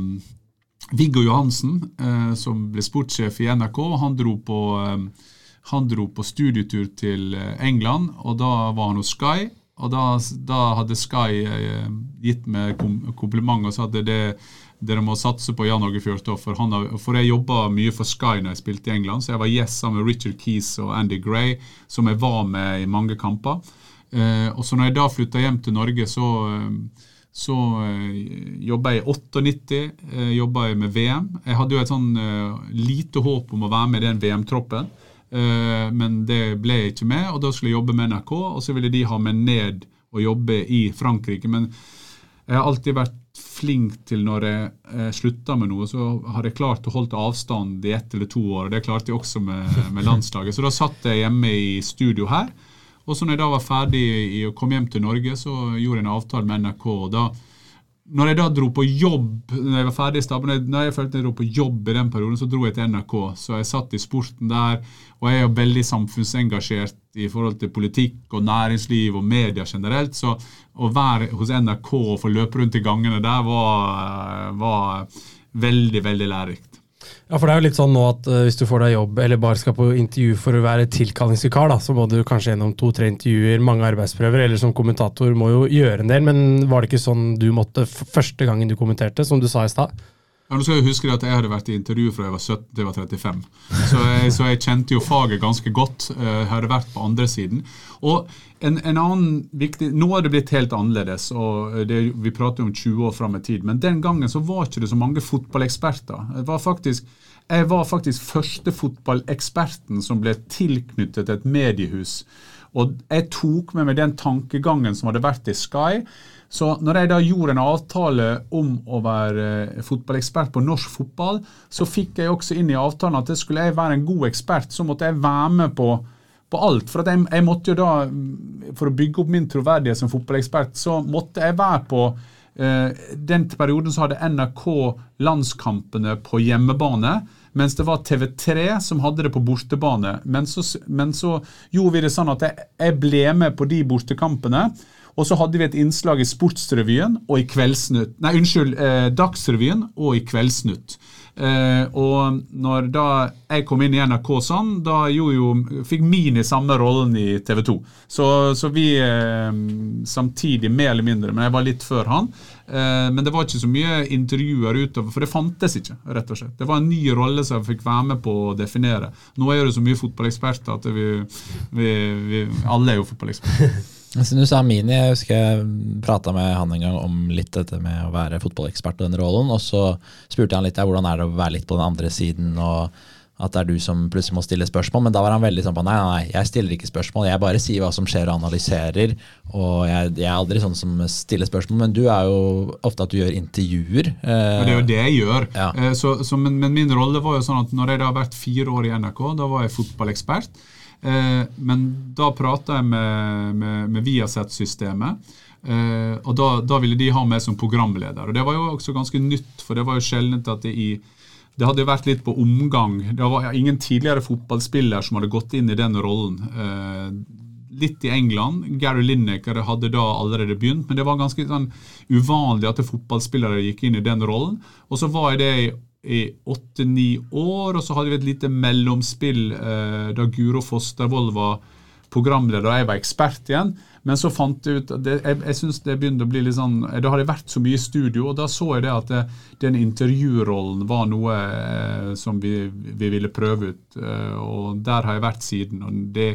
Viggo Johansen, eh, som ble sportssjef i NRK, han dro på, eh, han dro på studietur til eh, England, og da var han hos Sky. Og da, da hadde Sky eh, gitt meg kom, kompliment og sa at det, dere må satse på Jan Åge Fjørtoft. For jeg jobba mye for Sky når jeg spilte i England, så jeg var gjest sammen med Richard Keys og Andy Gray, som jeg var med i mange kamper. Eh, og så når jeg da flytta hjem til Norge, så, eh, så uh, jobba jeg i 98, uh, jobba jeg med VM. Jeg hadde jo et sånn uh, lite håp om å være med i den VM-troppen, uh, men det ble jeg ikke med. og Da skulle jeg jobbe med NRK, og så ville de ha meg ned og jobbe i Frankrike. Men jeg har alltid vært flink til når jeg eh, slutta med noe, så har jeg klart å holde avstand i ett eller to år. og Det klarte jeg også med, med landslaget. Så da satt jeg hjemme i studio her. Og så når jeg da var ferdig i å komme hjem til Norge, så gjorde jeg en avtale med NRK. og da når jeg da dro på jobb når jeg var ferdig i staben, når jeg følte jeg dro på jobb i den perioden, så dro jeg til NRK. Så jeg satt i sporten der, og jeg er jo veldig samfunnsengasjert i forhold til politikk og næringsliv og media generelt. Så å være hos NRK og få løpe rundt i gangene der var, var veldig, veldig lærerikt. Ja, for det er jo litt sånn nå at uh, Hvis du får deg jobb eller bare skal på intervju for å være tilkallingsvikar, da, så må du kanskje gjennom to-tre intervjuer, mange arbeidsprøver, eller som kommentator må jo gjøre en del. Men var det ikke sånn du måtte første gangen du kommenterte, som du sa i stad? Ja, nå skal Jeg huske at jeg hadde vært i intervju fra jeg var 17 til jeg var 35. Så jeg, så jeg kjente jo faget ganske godt. Eh, jeg hadde vært på andre siden. Og en, en annen viktig, Nå har det blitt helt annerledes. og det, Vi prater om 20 år fram i tid. Men den gangen så var ikke det så mange fotballeksperter. Jeg var faktisk jeg var faktisk første fotballeksperten som ble tilknyttet et mediehus. Og jeg tok med meg den tankegangen som hadde vært i Sky. Så når jeg da gjorde en avtale om å være eh, fotballekspert på norsk fotball, så fikk jeg også inn i avtalen at skulle jeg være en god ekspert, så måtte jeg være med på, på alt. For jeg, jeg, måtte jo da, mm, for å bygge opp min troverdighet som fotballekspert, så måtte jeg være på Eh, den perioden så hadde NRK landskampene på hjemmebane, mens det var TV3 som hadde det på bortebane. Men så, men så gjorde vi det sånn at jeg, jeg ble med på de bortekampene. Og så hadde vi et innslag i Sportsrevyen og i Kveldsnytt Nei, unnskyld, eh, Dagsrevyen og i Kveldsnytt. Eh, og når da jeg kom inn i NRK sånn, da jo, fikk Mini samme rollen i TV 2. Så, så vi eh, samtidig, mer eller mindre, men jeg var litt før han. Eh, men det var ikke så mye intervjuer utover, for det fantes ikke. rett og slett. Det var en ny rolle som jeg fikk være med på å definere. Nå er det så mye fotballeksperter at vi, vi, vi alle er jo fotballeksperter. Du sa Mini, jeg husker jeg prata med han en gang om litt dette med å være fotballekspert og den rollen. Og så spurte han litt ja, hvordan er det å være litt på den andre siden, og at det er du som plutselig må stille spørsmål. Men da var han veldig sånn på nei, nei, jeg stiller ikke spørsmål, jeg bare sier hva som skjer og analyserer. Og jeg, jeg er aldri sånn som stiller spørsmål, men du er jo ofte at du gjør intervjuer. Eh, det er jo det jeg gjør. Ja. Eh, så, så, men, men, min rolle var jo sånn at når jeg da har vært fire år i NRK, da var jeg fotballekspert. Eh, men da prata jeg med, med, med Viasat-systemet. Eh, og da, da, ville de ha meg som programleder. Og Det var jo også ganske nytt, for det var jo sjeldent at det i det hadde vært litt på omgang. Det var ingen tidligere fotballspiller som hadde gått inn i den rollen. Eh, litt i England. Gary Lineker hadde da allerede begynt, men det var ganske sånn uvanlig at fotballspillere gikk inn i den rollen. Og så var jeg det i i åtte-ni år, og så hadde vi et lite mellomspill eh, da Guro Fostervoll var programleder og jeg var ekspert igjen. Men så fant jeg ut at det, jeg, jeg synes det begynte å bli litt sånn Da hadde jeg vært så mye i studio, og da så jeg det at det, den intervjurollen var noe eh, som vi, vi, ville prøve ut. Eh, og der har jeg vært siden. og det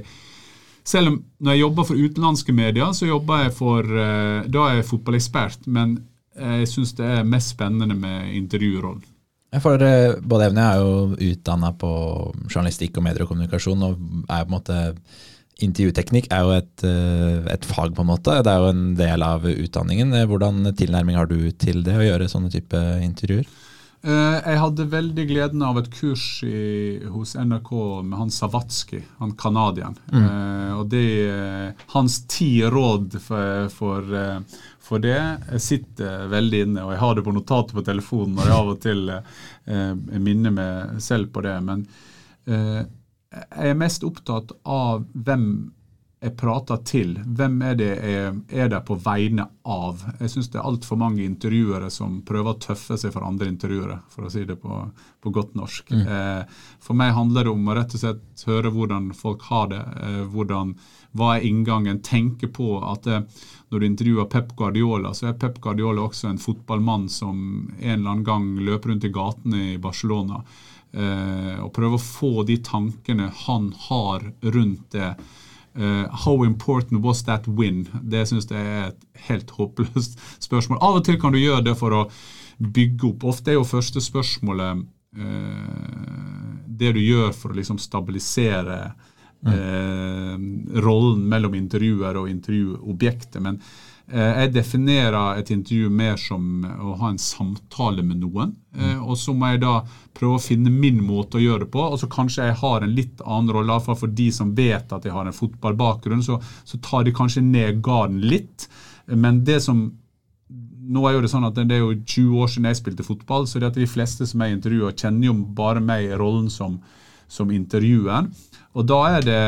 selv om når jeg jobber for utenlandske medier, så jobber jeg for eh, Da er jeg fotballekspert, men jeg syns det er mest spennende med intervjurollen. For eh, både Evne er jo utdanna på journalistikk og medier og kommunikasjon, og er på en måte Intervjuteknikk er jo et, eh, et, fag, på en måte. Det er jo en del av utdanningen. Hvordan tilnærming har du til det, å gjøre sånne type intervjuer? Eh, jeg hadde veldig gleden av et kurs i, hos NRK med han Savatsky, han canadieren. Mm. og det, hans ti råd for, for, for det sitter veldig inne, og jeg har det på notatet på telefonen når jeg av og til eh, minner meg selv på det. Men eh, jeg er mest opptatt av hvem jeg prater til. Hvem er det jeg er der på vegne av? Jeg syns det er altfor mange intervjuere som prøver å tøffe seg for andre intervjuere, for å si det på, på godt norsk. Mm. Eh, for meg handler det om å rett og slett høre hvordan folk har det. Eh, hvordan, hva er inngangen? Tenke på at eh, når du intervjuer Pep Guardiola, så er Pep Guardiola også en fotballmann som en eller annen gang løper rundt i gatene i Barcelona. Eh, og prøve å få de tankene han har rundt det Uh, how important was that win? Det syns jeg er et helt håpløst spørsmål. Av og til kan du gjøre det for å bygge opp. Ofte er jo første spørsmålet uh, det du gjør for å liksom stabilisere uh, rollen mellom intervjuer og intervjuobjektet. Men jeg definerer et intervju mer som å ha en samtale med noen. Og så må jeg da prøve å finne min måte å gjøre det på. Og så kanskje jeg har en litt annen rolle, iallfall for de som vet at jeg har en fotballbakgrunn. Så, så tar de kanskje ned garden litt. Men det som nå er jo Det sånn at det er jo 20 år siden jeg spilte fotball, så det at de fleste som jeg intervjuer, kjenner jo bare meg i rollen som, som intervjuer. Og da er det,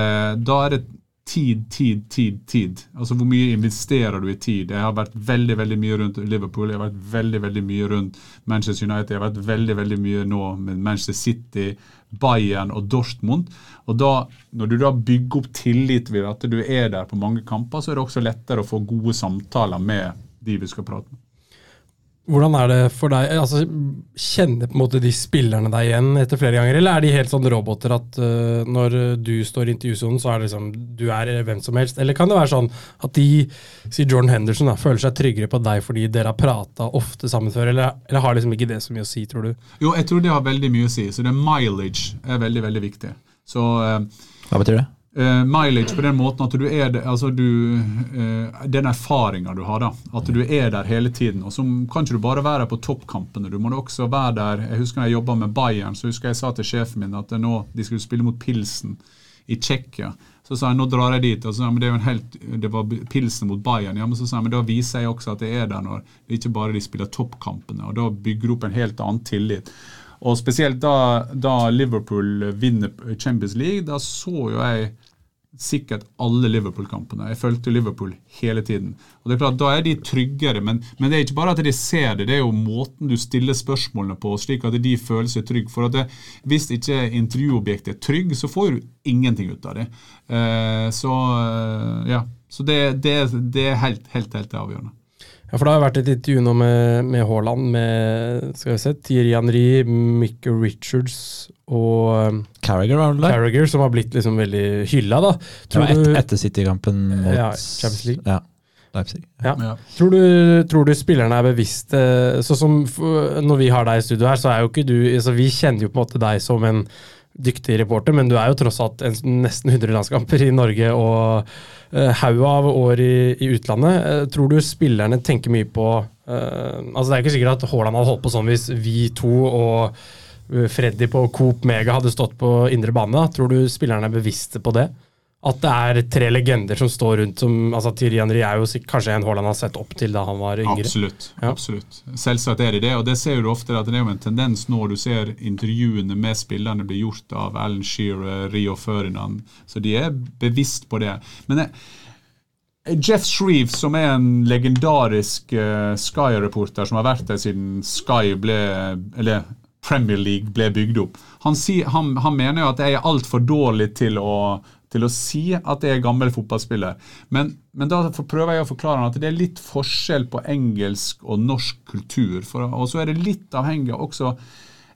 da er det tid, tid, tid, tid. Altså Hvor mye investerer du i tid? Jeg har vært veldig veldig mye rundt Liverpool, jeg har vært veldig veldig mye rundt Manchester United, jeg har vært veldig veldig mye nå med Manchester City, Bayern og Dortmund. Og da, Når du da bygger opp tillit ved at du er der på mange kamper, så er det også lettere å få gode samtaler med de vi skal prate med. Hvordan er det for deg? Altså, kjenner på en måte de spillerne deg igjen etter flere ganger, eller er de helt sånn roboter at uh, når du står i intervjusonen, så er det liksom du er hvem som helst? Eller kan det være sånn at de, sier Jordan Henderson, da, føler seg tryggere på deg fordi dere har prata ofte sammen før, eller, eller, har liksom ikke det så mye å si, tror du? Jo, jeg tror det har veldig mye å si. Så det mileage er veldig, veldig viktig. Så uh, Hva betyr det? Uh, mileage på den måten at du er altså du, uh, Den erfaringa du har, da. At du er der hele tiden. Og så kan ikke du bare være på toppkampene. Du må også være der Jeg husker jeg jobba med Bayern, så husker jeg sa til sjefen min at nå, de skulle spille mot Pilsen i Tsjekkia. Så sa jeg nå drar jeg dit. og så, men Det er jo en helt, det var Pilsen mot Bayern. ja, men så sa jeg, men Da viser jeg også at jeg er der når ikke bare de spiller toppkampene. og Da bygger du opp en helt annen tillit. Og spesielt da, da, Liverpool vinner Champions League, da så jo jeg sikkert alle Liverpool-kampene. Jeg fulgte Liverpool hele tiden. Og det er klart, Da er de tryggere, men, men, det er ikke bare at de ser det, det er jo måten du stiller spørsmålene på, slik at de føler seg trygge. For at det, Hvis ikke intervjuobjektet er trygg, så får du ingenting ut av det. Uh, så uh, ja, så det, det, det er helt, helt, helt avgjørende. Ja, for Det har vært et intervju nå med, med Haaland, med skal vi se, Thierry Henry, Mickey Richards og Carriager, Carragher, var det der? Carragher, som har blitt liksom veldig hylla. da. Tror ja, et, etter City-kampen mot ja, Champions League. Ja. Leipzig. Ja. Ja. Tror, du, tror, du, spillerne er bevisste Sånn som Når vi har deg i studio her, så er jo ikke du altså Vi kjenner jo på en måte deg som en dyktig reporter, men du er jo tross alt en, nesten 100 landskamper i Norge og uh, haug av år i, i utlandet. Uh, tror du spillerne tenker mye på uh, altså Det er ikke sikkert at Haaland hadde holdt på sånn hvis vi to og Freddy på Coop Mega hadde stått på indre bane. Tror du spillerne er bevisste på det? At det er tre legender som står rundt som altså Thierry Henry er jo kanskje en Haaland har sett opp til da han var yngre. Absolutt. Ja. absolutt. Selvsagt er det det. og Det ser du ofte at det er jo en tendens når du ser intervjuene med spillerne bli gjort av Alan Shearer, Rio Ferdinand. Så de er bevisst på det. Men jeg, eh, Jeff Shreve, som er en legendarisk uh, Sky-reporter som har vært der siden Sky ble Eller Premier League ble bygd opp, han, sier, han, han mener jo at jeg er altfor dårlig til å til å si at jeg er gammel fotballspiller. Men, men da prøver jeg å forklare at det er litt forskjell på engelsk og norsk kultur. For, og så er det litt avhengig også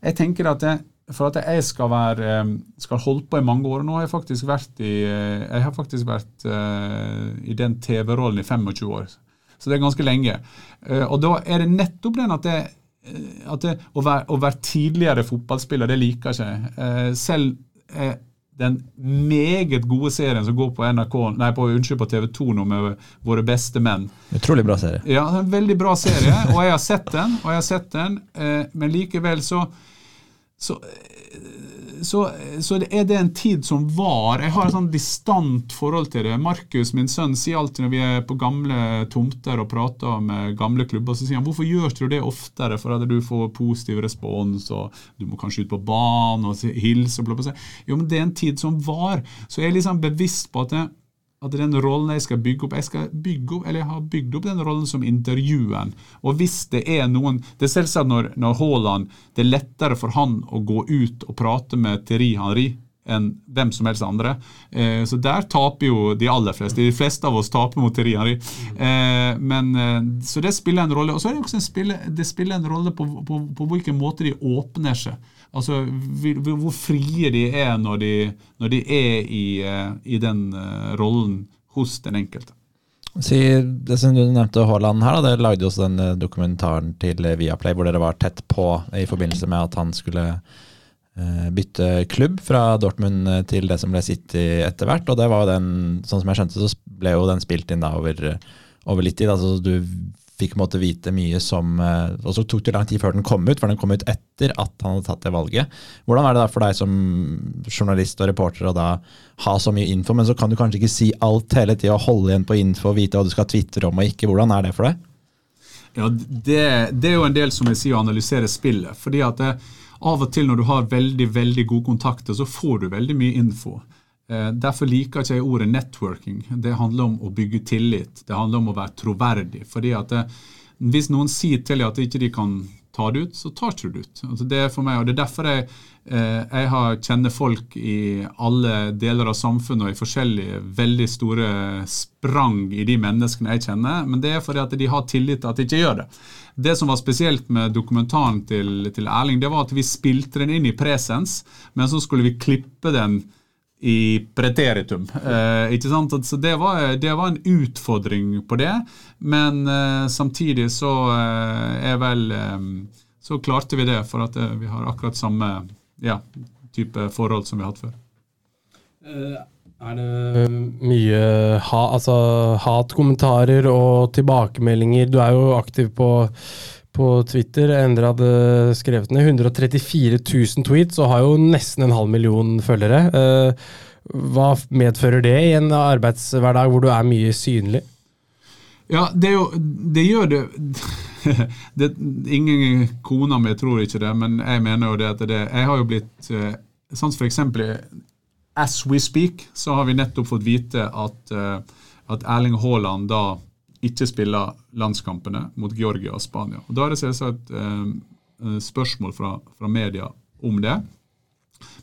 Jeg tenker at det, for at jeg skal, være, eh, skal holde på i mange år Nå har jeg faktisk vært i, eh, jeg har faktisk vært uh, i den TV-rollen i 25 år. Så det er ganske lenge. Og da er det nettopp den at det, at det, å, være, å, være, tidligere fotballspiller, det liker ikke jeg. Selv den meget gode serien som går på NRK, nei, på, unnskyld, på TV 2 nå med Våre beste menn. Utrolig bra serie. Ja, en veldig bra serie, og jeg har sett den. og jeg har sett den, eh, Men likevel så, så så, så er det en tid som var. Jeg har et sånn distant forhold til det. Markus, min sønn, sier alltid når vi er på gamle tomter og prater med gamle klubber, så sier han hvorfor gjør du det oftere for at du får positiv respons, og du må kanskje ut på banen og hilse og blå på seg. Jo, men det er en tid som var. Så jeg er liksom bevisst på at det, at den rollen jeg skal bygge opp Jeg skal bygge opp, eller jeg har bygd opp den rollen som intervjuen. Og hvis det er noen Det er selvsagt når, når Haaland Det er lettere for han å gå ut og prate med Thierry Henry enn hvem som helst andre. Eh, så der taper jo de aller fleste. De fleste av oss taper mot Thierry Henry. Eh, men, eh, så det spiller en rolle. Og så er det også en spille, det spiller en rolle på, på, på hvilken måte de åpner seg. Altså hvor frie de er når de, når de er i, eh, i den uh, rollen hos den enkelte. Si, det som Du nevnte Haaland her, da, det lagde også den eh, dokumentaren til Viaplay hvor dere var tett på i forbindelse med at han skulle bytte klubb fra Dortmund til det som ble City etter hvert. og det var jo den, sånn som jeg skjønte, så ble jo den spilt inn da over, over litt tid. altså Du fikk måtte vite mye som eh, Og så tok det lang tid før den kom ut, for den kom ut etter at han hadde tatt det valget. Hvordan er det da for deg som journalist og reporter å da ha så mye info, men så kan du kanskje ikke si alt hele tida holde igjen på info og vite hva du skal tvitre om og ikke. Hvordan er det for deg? Ja, det, det, er jo en del som jeg sier å analysere spillet. fordi at det, av og til når du har veldig veldig gode kontakter, så får du veldig mye info. Eh, derfor liker ikke jeg ordet networking. Det handler om å bygge tillit. Det handler om å være troverdig. fordi at det, Hvis noen sier til deg at de ikke kan ta det ut, så tar ikke du det ut. Altså det er for meg, og det er derfor jeg, eh, jeg har, kjenner folk i alle deler av samfunnet og i forskjellige veldig store sprang i de menneskene jeg kjenner. Men det er fordi at de har tillit til at de ikke gjør det. Det som var spesielt med dokumentaren til, til Erling, det var at vi spilte den inn i presens, men så skulle vi klippe den i preteritum. Eh, ikke sant? Så det var, det var, en utfordring på det, men eh, samtidig så eh, er vel eh, Så klarte vi det, for at eh, vi har akkurat samme ja, type forhold som vi har hatt før. Eh, er det mye ha, altså, hatkommentarer og tilbakemeldinger? Du er jo aktiv på på Twitter. Endre hadde skrevet ned 134 000 tweets og har jo nesten en halv million følgere. Eh, hva medfører det i en arbeidshverdag hvor du er mye synlig? Ja, det, jo, det gjør det, det Ingen kona mi tror ikke det, men jeg mener jo det at det Jeg har jo blitt eh, Sånn for eksempel As we speak, så har vi nettopp fått vite at, eh, at Erling Haaland da ikke spiller landskampene mot Georgia og Spania. Og Da er det selvsagt eh, eh, spørsmål fra, fra, media om det.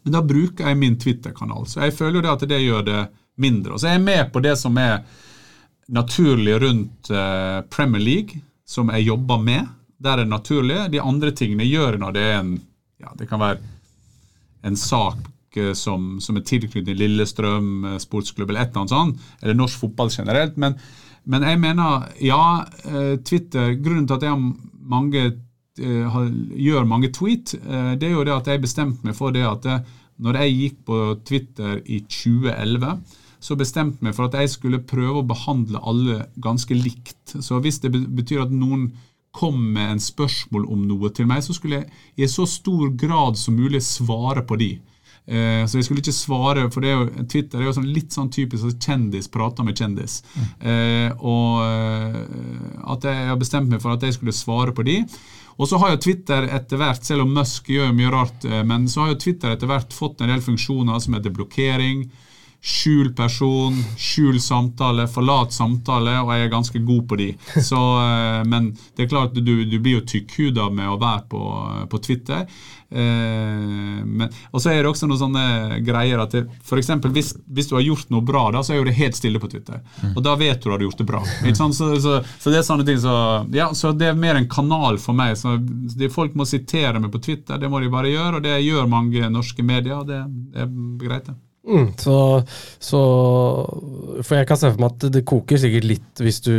Men da bruker jeg min Twitter-kanal. Så jeg føler jo det at det gjør det mindre. Og så er jeg med på det som er naturlig rundt eh, Premier League, som jeg jobber med. Der er det naturlige. De andre tingene gjør når det er en ja, det kan være en sak eh, som, som er tilknyttet Lillestrøm eh, sportsklubb eller et eller annet sånt, eller norsk fotball generelt. men men jeg mener, ja, eh, Twitter Grunnen til at jeg mange, eh, gjør mange tweet, eh, det er jo det at jeg bestemte meg for det at når jeg gikk på Twitter i 2011, så bestemte meg for at jeg skulle prøve å behandle alle ganske likt. Så hvis det betyr at noen kom med en spørsmål om noe til meg, så skulle jeg i så stor grad som mulig svare på de. Eh, så jeg skulle ikke svare, for det er jo, Twitter er jo sånn litt sånn typisk at kjendis prater med kjendis. Eh, og eh, at jeg har bestemt meg for at jeg skulle svare på de. Og så har jo Twitter etter hvert, selv om Musk gjør mye rart, eh, men så har jo Twitter etter hvert fått en del funksjoner som heter blokkering skjul person, skjul samtale, forlat samtale, og jeg er ganske god på de. Så, eh, men det er klart, du, du blir jo tykkhuda med å være på, på Twitter. Eh, men, og så er det også noen sånne greier at for eksempel, hvis, hvis du har gjort noe bra, da, så er jo det helt stille på Twitter. Mm. Og da vet du at du har gjort det bra. Så, så, så, det er sånne ting så, ja, så det er mer en kanal for meg. Så det, Folk må sitere meg på Twitter, det må de bare gjøre, og det gjør mange norske medier. og det, det er greit, det. Mm, så, så, For jeg kan se for meg at det koker sikkert litt hvis du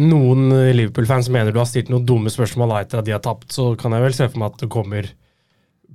Noen Liverpool-fans mener du har stilt noen dumme spørsmål etter at de har tapt, så kan jeg vel se for meg at det kommer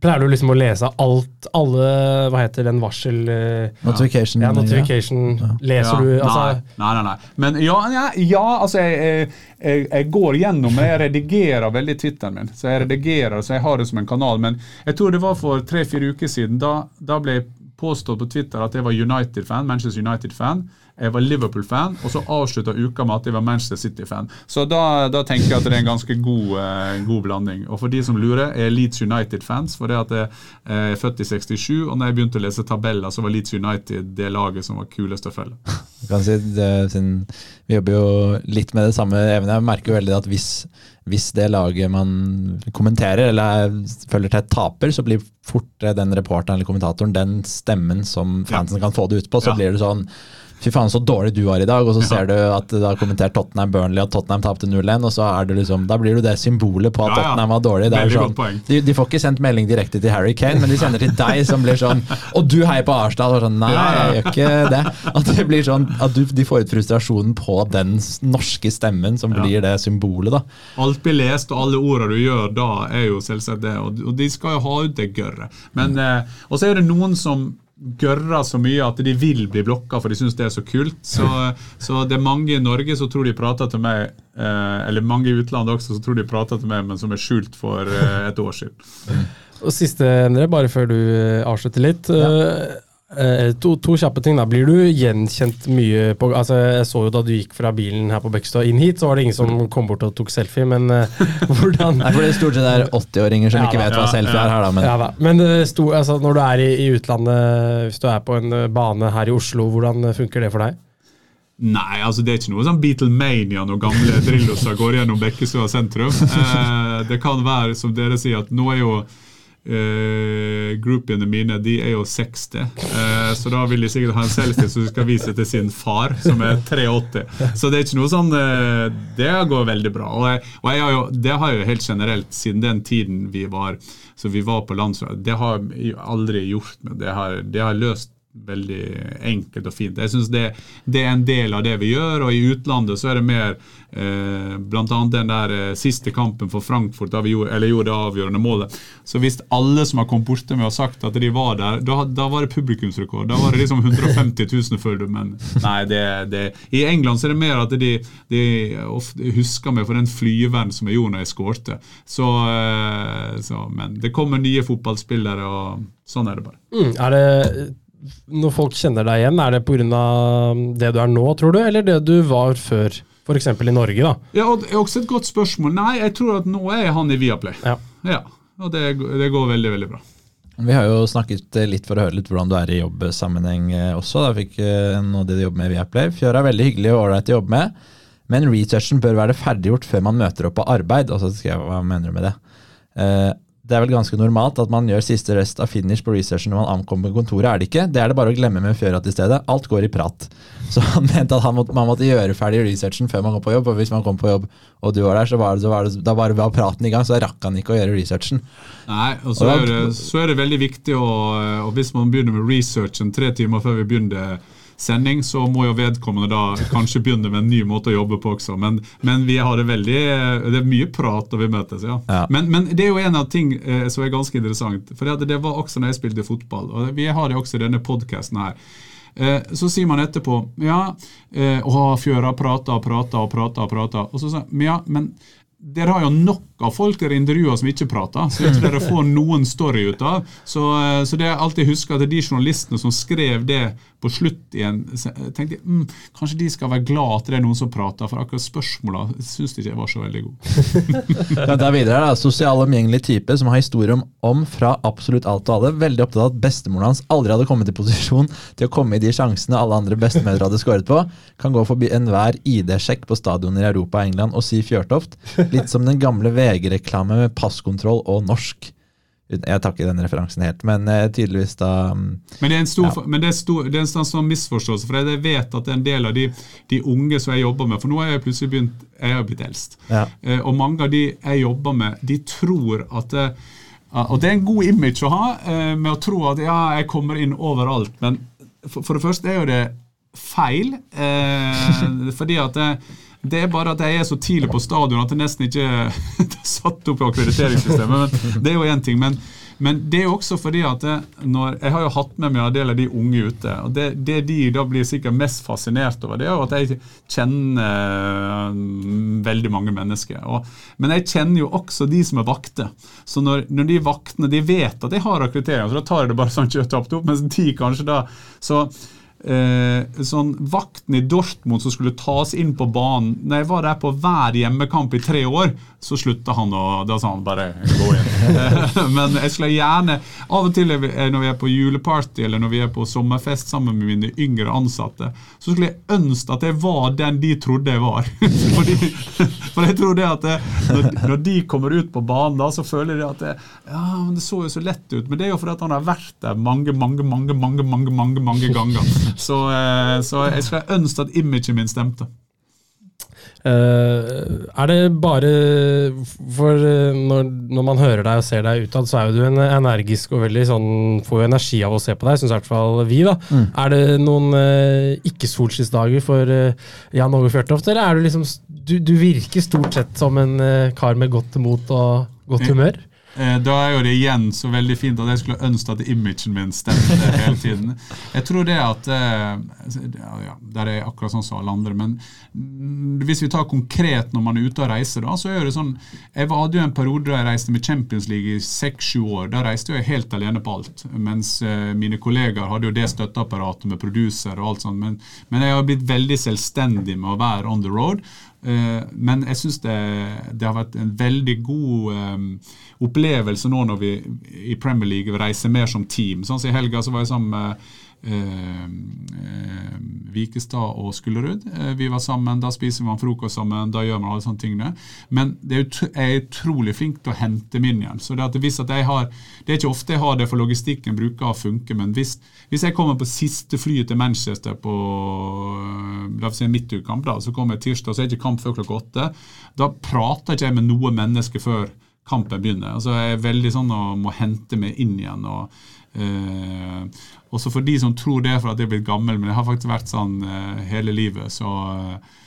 Pleier du liksom å lese alt, alle Hva heter den varsel... Eh, notification. Ja, notification. Ja. Leser ja, du altså, nei, nei, nei, Men ja, ja, ja altså jeg, jeg, jeg, går gjennom Jeg redigerer veldig Twitteren min. Så jeg redigerer, så jeg har det som en kanal. Men jeg tror det var for tre-fire uker siden. Da, da ble jeg påstått på Twitter at jeg var United-fan, Manchester United-fan. jeg var Liverpool-fan, og så avslutta uka med at jeg var Manchester City-fan. Så da, da, tenker jeg at det er en ganske god, eh, god blanding. Og for de som lurer, jeg er Leeds United-fans, for det at jeg er født i 67, og når jeg begynte å lese tabeller, så var Leeds United det laget som var kulest å følge. Si, det, vi jobber jo litt med det samme, Even. Jeg merker jo veldig at hvis, hvis det laget man kommenterer eller følger til, taper, så blir fort den reporteren eller kommentatoren den stemmen som fansen ja. kan få det ut på. Så ja. blir det sånn Fy faen, så dårlig du var i dag. Og så ser du at det har kommentert Tottenham Burnley, og Tottenham tapte 0-1. Og så er det liksom, da blir du det symbolet på at. Tottenham var dårlig. Sånn, de, de, får ikke sendt melding direkte til Harry Kane, men de sender til deg, som blir sånn Og du heier på Arsenal. Og sånn, Nei, jeg gjør ikke det. At det blir sånn, at du, de får ut frustrasjonen på den norske stemmen, som blir det symbolet. da. Alt blir lest, og alle ordene du gjør da, er jo selvsagt det. Og de skal jo ha ut det gørret. Men, mm. eh, og så er det noen som gørrer så mye at de vil bli blokka, for de syns det er så kult. Så, så, det er mange i Norge som tror de prater til meg, eh, eller mange i utlandet også som tror de prater til meg, men som er skjult for eh, et år siden. Og Siste, Endre, bare før du eh, avslutter litt. Ja. Eh, to, to, kjappe ting. da. Blir du gjenkjent mye på altså Jeg så jo da du gikk fra bilen her på Bøkstad inn hit, så var det ingen som kom bort og tok selfie, men uh, hvordan Nei, for det er stort sett er 80-åringer som ja, ikke vet hva selfie er her, da. Men, ja, da. men uh, sto, altså, når du er i, i, utlandet, hvis du er på en bane her i Oslo, hvordan funker det for deg? Nei, altså det er ikke noe sånn Beatlemania når gamle Drilloser går gjennom Bekkestua sentrum. Eh, det kan være, som dere sier, at nå er jo Uh, groupiene mine de er jo 60, uh, eh, så da vil de sikkert ha en selfie som de skal vise til sin far, som er 83. Så det er ikke noe sånn uh, Det går veldig bra. Og, jeg, og jeg har jo, det har jeg jo helt generelt, siden den tiden vi var, så vi var på landslaget, det har jeg aldri gjort. Men det har, det har løst veldig enkelt og fint. Jeg synes det, det, er en del av det vi gjør, og i utlandet så er det mer eh, Bl.a. den der eh, siste kampen for Frankfurt da vi gjorde, eller gjorde det avgjørende målet. Så hvis alle som har kommet borte meg, og sagt at de var der, da, da var det publikumsrekord. Da var det liksom 150 000 følger men nei, det, det, I England så er det mer at de, de ofte husker meg for den flyveren som jeg gjorde når jeg skårte. Så, eh, så, men det kommer nye fotballspillere, og sånn er det bare. Mm, er det når folk kjenner deg igjen, er det pga. det du er nå, tror du, eller det du var før? F.eks. i Norge, da. Ja, og Det er også et godt spørsmål. Nei, jeg tror at nå er han i Viaplay. Ja. ja og det, det, går veldig, veldig bra. Vi har jo snakket litt for å høre litt hvordan du er i jobbsammenheng eh, også. Da fikk eh, det du jobber med i Viaplay. Fjøra er veldig hyggelig og ålreit å jobbe med, men researchen bør være ferdiggjort før man møter opp på arbeid. Og så skrev jeg hva mener du med det? Det er vel ganske normalt at man gjør siste rest av finish på researchen når man ankommer kontoret. er Det ikke. Det er det bare å glemme med fjøra til stedet. Alt går i prat. Så han mente at han måtte, man måtte gjøre ferdig researchen før man kom på jobb. Og hvis man kom på jobb og du var der, så var det, så var det da var praten i gang. Så rakk han ikke å gjøre researchen. Nei, og så, og er, det, så er det veldig viktig å og Hvis man begynner med researchen tre timer før vi begynner sending, så må jo vedkommende da kanskje begynne med en ny måte å jobbe på også. Men, men vi har det veldig Det er mye prat når vi møtes, ja. ja. Men, men, det er jo en av ting eh, som er ganske interessant. For det, det var også når jeg spilte fotball, og vi har det også i denne podkasten her. Eh, så sier man etterpå ja, eh, og Fjøra prata og prata og prata, og prater. og så sier ja, men dere har jo nok av folk dere intervjuer som ikke prater, så ikke dere får noen story ut av. Så, eh, så det jeg alltid husker at det er de journalistene som skrev det på slutt igjen, tenkte jeg mm, kanskje de skal være glad at det er noen som prater, for akkurat spørsmåla syns de ikke var så veldig gode. det er videre da, Sosial omgjengelig type som har historier om, om, fra absolutt alt og alle. Veldig opptatt av at bestemoren hans aldri hadde kommet i posisjon til å komme i de sjansene alle andre bestemødre hadde skåret på. Kan gå forbi enhver ID-sjekk på stadioner i Europa og England og si Fjørtoft. Litt som den gamle VG-reklame med passkontroll og norsk. Jeg tar ikke den referansen helt, men uh, tydeligvis da um, Men det er en stor, ja. men det er stor, det er en sånn misforståelse, for jeg vet at det er en del av de, de, unge som jeg jobber med For nå har jeg plutselig begynt Jeg har blitt eldst. Ja. Uh, og mange av de jeg jobber med, de tror at det, Og det er en god image å ha, med å tro at ja, jeg kommer inn overalt. Men for, for det første er jo det feil, fordi at det er bare at jeg er så tidlig på stadion at jeg nesten ikke er satt opp i akkrediteringssystemet. Men det er jo én ting. Men, men, det er jo også fordi at jeg, når, Jeg har jo hatt med meg en del av de unge ute. og Det, det de da blir sikkert mest fascinert over, det er jo at jeg kjenner uh, veldig mange mennesker. Og, men jeg kjenner jo også de som er vakter. Så når, når de vaktene de vet at jeg har akkreditering, så da tar jeg det bare sånn kjøttet opp, mens de kanskje da så eh, sånn Vakten i Dortmund som skulle tas inn på banen Når jeg var der på hver hjemmekamp i tre år, så slutta han å Da sa han bare gå inn. Men jeg skulle gjerne Av og til når vi er på juleparty eller når vi er på sommerfest sammen med mine yngre ansatte, så skulle jeg ønske at jeg var den de trodde jeg var. Fordi, for jeg tror det at jeg, når, når, de kommer ut på banen, da, så føler de at jeg, ja, men det så jo så lett ut. Men det er jo fordi at han har vært der mange, mange, mange, mange, mange, mange, mange ganger. Så, eh, så jeg skulle ønske at imaget min stemte. Uh, er det bare For uh, når, når, man hører deg og ser deg utad, så er jo du en energisk og veldig sånn Får jo energi av å se på deg, syns i hvert fall vi, da. Mm. Er det noen uh, ikke-solskinnsdager for Jan Åge Fjørtoft, eller er du liksom du, du, virker stort sett som en kar med godt mot og godt humør? Eh, da er jo det igjen så veldig fint at jeg skulle ønske at imagen min stemte hele tiden. Jeg tror det at eh, ja, Der er akkurat sånn som alle andre. Men hvis vi tar konkret når man er ute og reiser, da, så er det sånn Jeg hadde jo en periode da jeg reiste med Champions League i seks-sju år. Da reiste jeg helt alene på alt. Mens eh, mine kollegaer hadde jo det støtteapparatet med produser og alt sånt. Men, men jeg har blitt veldig selvstendig med å være on the road. Men jeg syns det, det, har vært en veldig god opplevelse nå når vi i Premier League reiser mer som team. Sånn som I helga så var jeg sammen med eh, eh, Vikestad og Skullerud. Eh, vi var sammen, Da spiser man frokost sammen, da gjør man alle sånne tingene. Men er jeg er utrolig flink til å hente min igjen. så Det, at hvis at jeg har, det er ikke ofte jeg har det, for logistikken bruker å funke. Men hvis, hvis jeg kommer på siste flyet til Manchester på la oss si midtukekamp, så kommer jeg tirsdag, så er det ikke kamp før klokka åtte. Da prater ikke jeg med noe menneske før kampen begynner. Altså Jeg er veldig sånn å må hente meg inn igjen. og eh, Også for de som tror det for at jeg er blitt gammel, men jeg har faktisk vært sånn uh, hele livet. så Uh,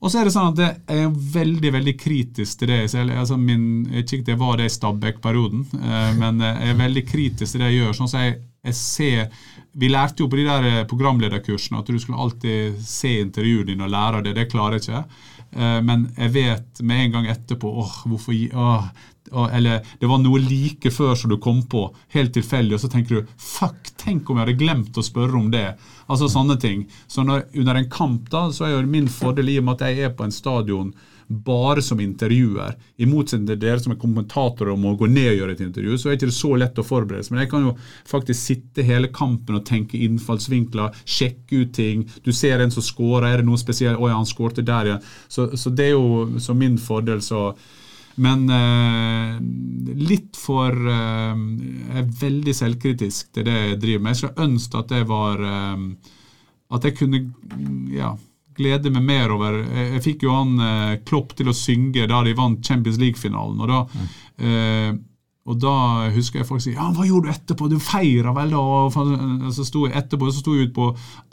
og så er det sånn at jeg er veldig veldig kritisk til det. Altså min, jeg det var det i Stabæk-perioden, eh, men jeg er veldig kritisk til det jeg gjør. sånn så jeg, jeg ser, Vi lærte jo på de der programlederkursene at du skulle alltid se intervjuet dine og lære det. Det klarer jeg ikke. Men jeg vet med en gang etterpå åh, hvorfor, åh, eller det var noe like før som du kom på, helt tilfeldig, og så tenker du fuck, tenk om jeg hadde glemt å spørre om det. Altså sånne ting. Så når, under en kamp da, så er jo min fordel i og med at jeg er på en stadion bare som intervjuer. I motsetning til dere som er kommentatorer og må gå ned og gjøre et intervju, så er det ikke så lett å forberede seg. Men jeg kan jo faktisk sitte hele kampen og tenke innfallsvinkler, sjekke ut ting. Du ser en som scorer, er det noe spesielt? Å ja, han skårte der, ja. Så, så det er jo som min fordel, så men eh, litt for eh, Jeg er veldig selvkritisk til det jeg driver med. Jeg skulle ønske at jeg var eh, At jeg kunne ja, glede meg mer over Jeg, jeg fikk jo han eh, Klopp til å synge da de vant Champions League-finalen. og da mm. Og da husker jeg folk sier ja, 'Hva gjorde du etterpå?' Du feira vel, da? Og så sto jeg etterpå så sto jeg ut på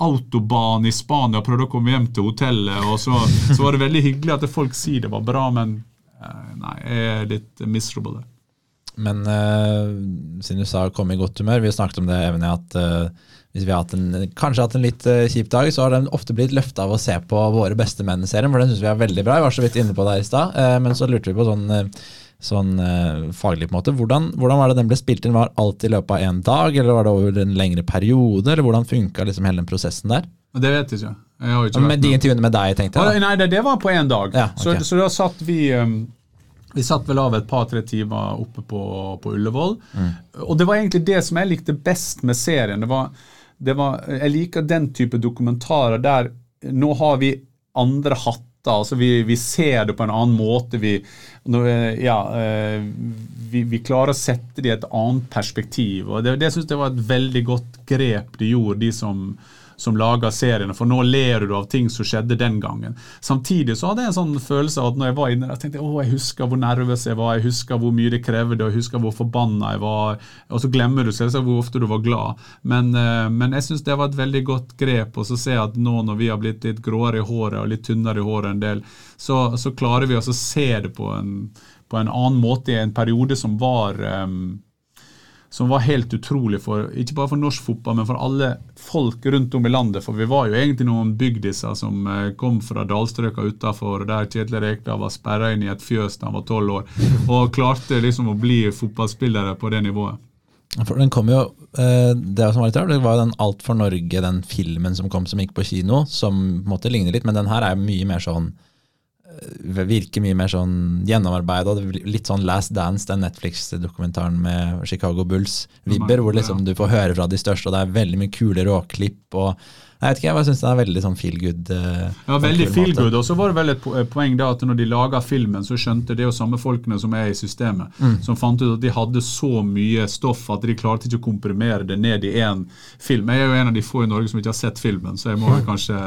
autobahn i Spania og prøvde å komme hjem til hotellet. Og så, så var det veldig hyggelig at folk sier det var bra, men Eh, nei, jeg er litt miserable der. Men uh, siden du sa komme i godt humør, vi snakket om det, Evne, at uh, hvis vi har hatt en, kanskje hatt en litt uh, kjip dag, så har den ofte blitt løfta av å se på Våre beste menn-serien, for den syns vi er veldig bra. Jeg var så vidt inne på det i stad, men så lurte vi på sånn, sånn faglig på en måte. Hvordan, hvordan, var det den ble spilt inn? Var alltid i løpet av én dag, eller var det over en lengre periode, eller hvordan funka liksom hele den prosessen der? Det vet jeg ikke. Med de intervjuene med deg, tenkte jeg. Da. Nei, det, det, var på én dag. Ja, okay. så, så, da satt vi um, vi satt vel av et par-tre timer oppe på, på Ullevål. Mm. Og det var egentlig det som jeg likte best med serien. Det var, det var, jeg liker den type dokumentarer der nå har vi andre hatter. altså Vi, vi ser det på en annen måte. Vi, ja, eh, vi, vi, klarer å sette det i et annet perspektiv. og Det, det synes jeg var et veldig godt grep de gjorde, de som som lager seriene, for nå ler du av ting som skjedde den gangen. Samtidig så hadde jeg en sånn følelse av at når jeg var inne der, tenkte jeg å, jeg husker hvor nervøs jeg var, jeg husker hvor mye det krevde, og jeg husker hvor forbanna jeg var. Og så glemmer du selvsagt hvor ofte du var glad. Men, eh, men jeg syns det var et veldig godt grep. Ser jeg at nå når vi har blitt litt gråere i håret og litt tynnere i håret en del, så, så klarer vi også å se det på en, på en annen måte i en periode som var um, som var helt utrolig for ikke bare for norsk fotball, men for alle folk rundt om i landet. For vi var jo egentlig noen bygdiser som eh, kom fra dalstrøka utafor, der Kjetil Rekdal var sperra inn i et fjøs da han var tolv år, og klarte liksom å bli fotballspillere på det nivået. For den kom jo, eh, Det som var litt rart, det var den Alt for Norge, den filmen som kom som gikk på kino, som på en måte ligner litt, men den her er mye mer sånn Virker mye mer sånn gjennomarbeida. Litt sånn Last Dance, den Netflix-dokumentaren med Chicago Bulls-vibber, hvor liksom du får høre fra de største, og det er veldig mye kule råklipp. og jeg vet ikke, jeg syns den er veldig sånn feel good. Uh, ja, veldig feel good. Og så var det vel et poeng da at når de laga filmen, så skjønte det jo samme folkene som er i systemet, mm. som fant ut at de hadde så mye stoff at de klarte ikke å komprimere det ned i én film. Jeg er jo en av de få i Norge som ikke har sett filmen, så jeg må kanskje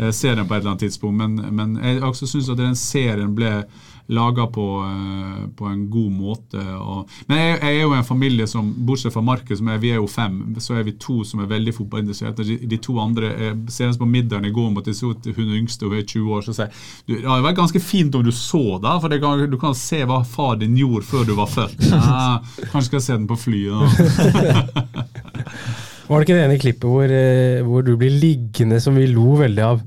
uh, se den på et eller annet tidspunkt. Men, men jeg også syns at den serien ble laga på, uh, på, en god måte. Og, men jeg, jeg, er jo en familie som, bortsett fra Markus, vi er jo fem, så er vi to som er veldig fotballinteresserte. De, de, to andre er, Senest på middagen i går måtte jeg så hun yngste, hun er 20 år, så sier jeg ja, det var ganske fint om du så da, for kan, du kan se hva far din gjorde før du var født. Ja, kanskje skal jeg se den på flyet. Var det ikke det ene klippet hvor, eh, hvor du blir liggende, som vi lo veldig av?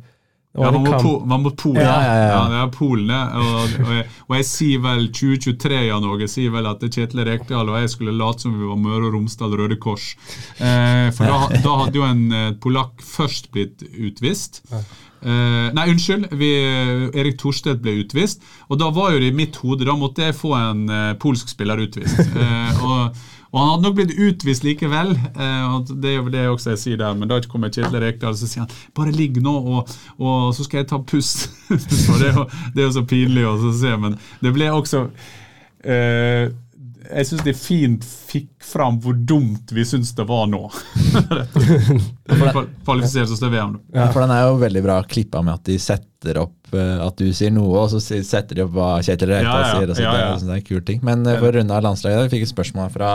Ja, man må, po man mot Polen. Ja, ja, ja. ja, det er Polen, og, og, jeg, og, jeg, sier vel 2023 ja, noe, jeg sier vel at Kjetil Rekdal og jeg skulle late som vi var Møre og Romsdal Røde Kors. Eh, for da, da, hadde jo en eh, polakk først blitt utvist. Eh, nei, unnskyld. Vi, Erik Thorstvedt ble utvist. Og da var jo det i mitt hode Da måtte jeg få en eh, polsk spiller utvist. Eh, og og han hadde nok blitt utvist likevel. Eh, og Det er jo det også jeg sier der, men da kommer Kjetil Rekdal og sier han bare ligg nå, og, og så skal jeg ta pust. det er, jo, det er jo så pinlig å se, men det ble også eh, jeg syns de fint fikk fram hvor dumt vi syns det var nå. Kvalifisere oss til VM. Ja, for den er jo veldig bra klippa med at de setter opp uh, at du sier noe, og så setter de opp hva Kjetil Rekdal ja, ja, sier. Og så, ja, ja. Det, er en kul ting. Men uh, for å runde av landslaget, vi fikk et spørsmål fra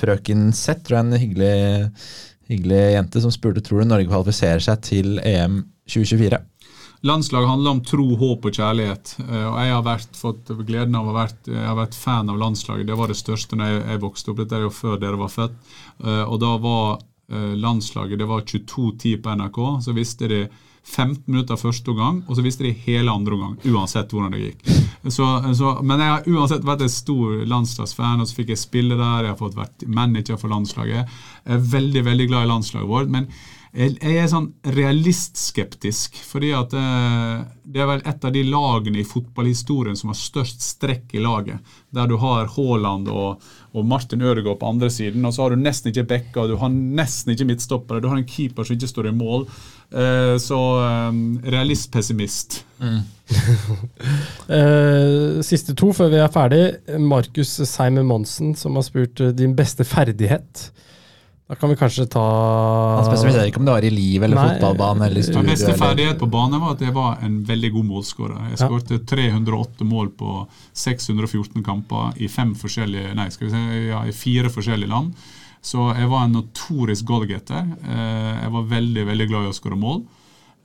frøken Z, tror jeg en hyggelig, hyggelig jente, som spurte tror du Norge kvalifiserer seg til EM 2024. Landslag handler om tro, håp og kjærlighet. Eh, og Jeg har vært, fått gleden av å vært, jeg har vært fan av landslaget. Det var det største når jeg, jeg vokste opp. Dette er jo før dere var født. Eh, og da var eh, landslaget det var 22-10 på NRK. Så visste de 15 minutter første gang, og så visste de hele andre omgang. Uansett hvordan det gikk. Så, så, men jeg har uansett vært en stor landslagsfan, og så fikk jeg spille der. Jeg har fått vært manager for landslaget. Jeg er veldig, veldig glad i landslaget vårt. men jeg, er sånn realistskeptisk, fordi at eh, det er vel et av de lagene i fotballhistorien som har størst strekk i laget. Der du har Haaland og, og Martin Ødegaard på andre siden, og så har du nesten ikke backer, du har nesten ikke midtstoppere, du har en keeper som ikke står i mål. Eh, så eh, realist-pessimist. Mm. Siste to før vi er ferdig. Markus Seimen Monsen som har spurt din beste ferdighet. Da kan vi kanskje ta Han spesifiserer ikke om det var i liv eller Nei, fotballbane eller studio. Min beste ferdighet på bane var at jeg var en veldig god målskårer. Jeg skåret 308 mål på 614 kamper i, fem forskjellige, nei, skal vi si, ja, i fire forskjellige land. Så jeg var en notorisk goalgetter. Eh, jeg var veldig, veldig glad i å skåre mål.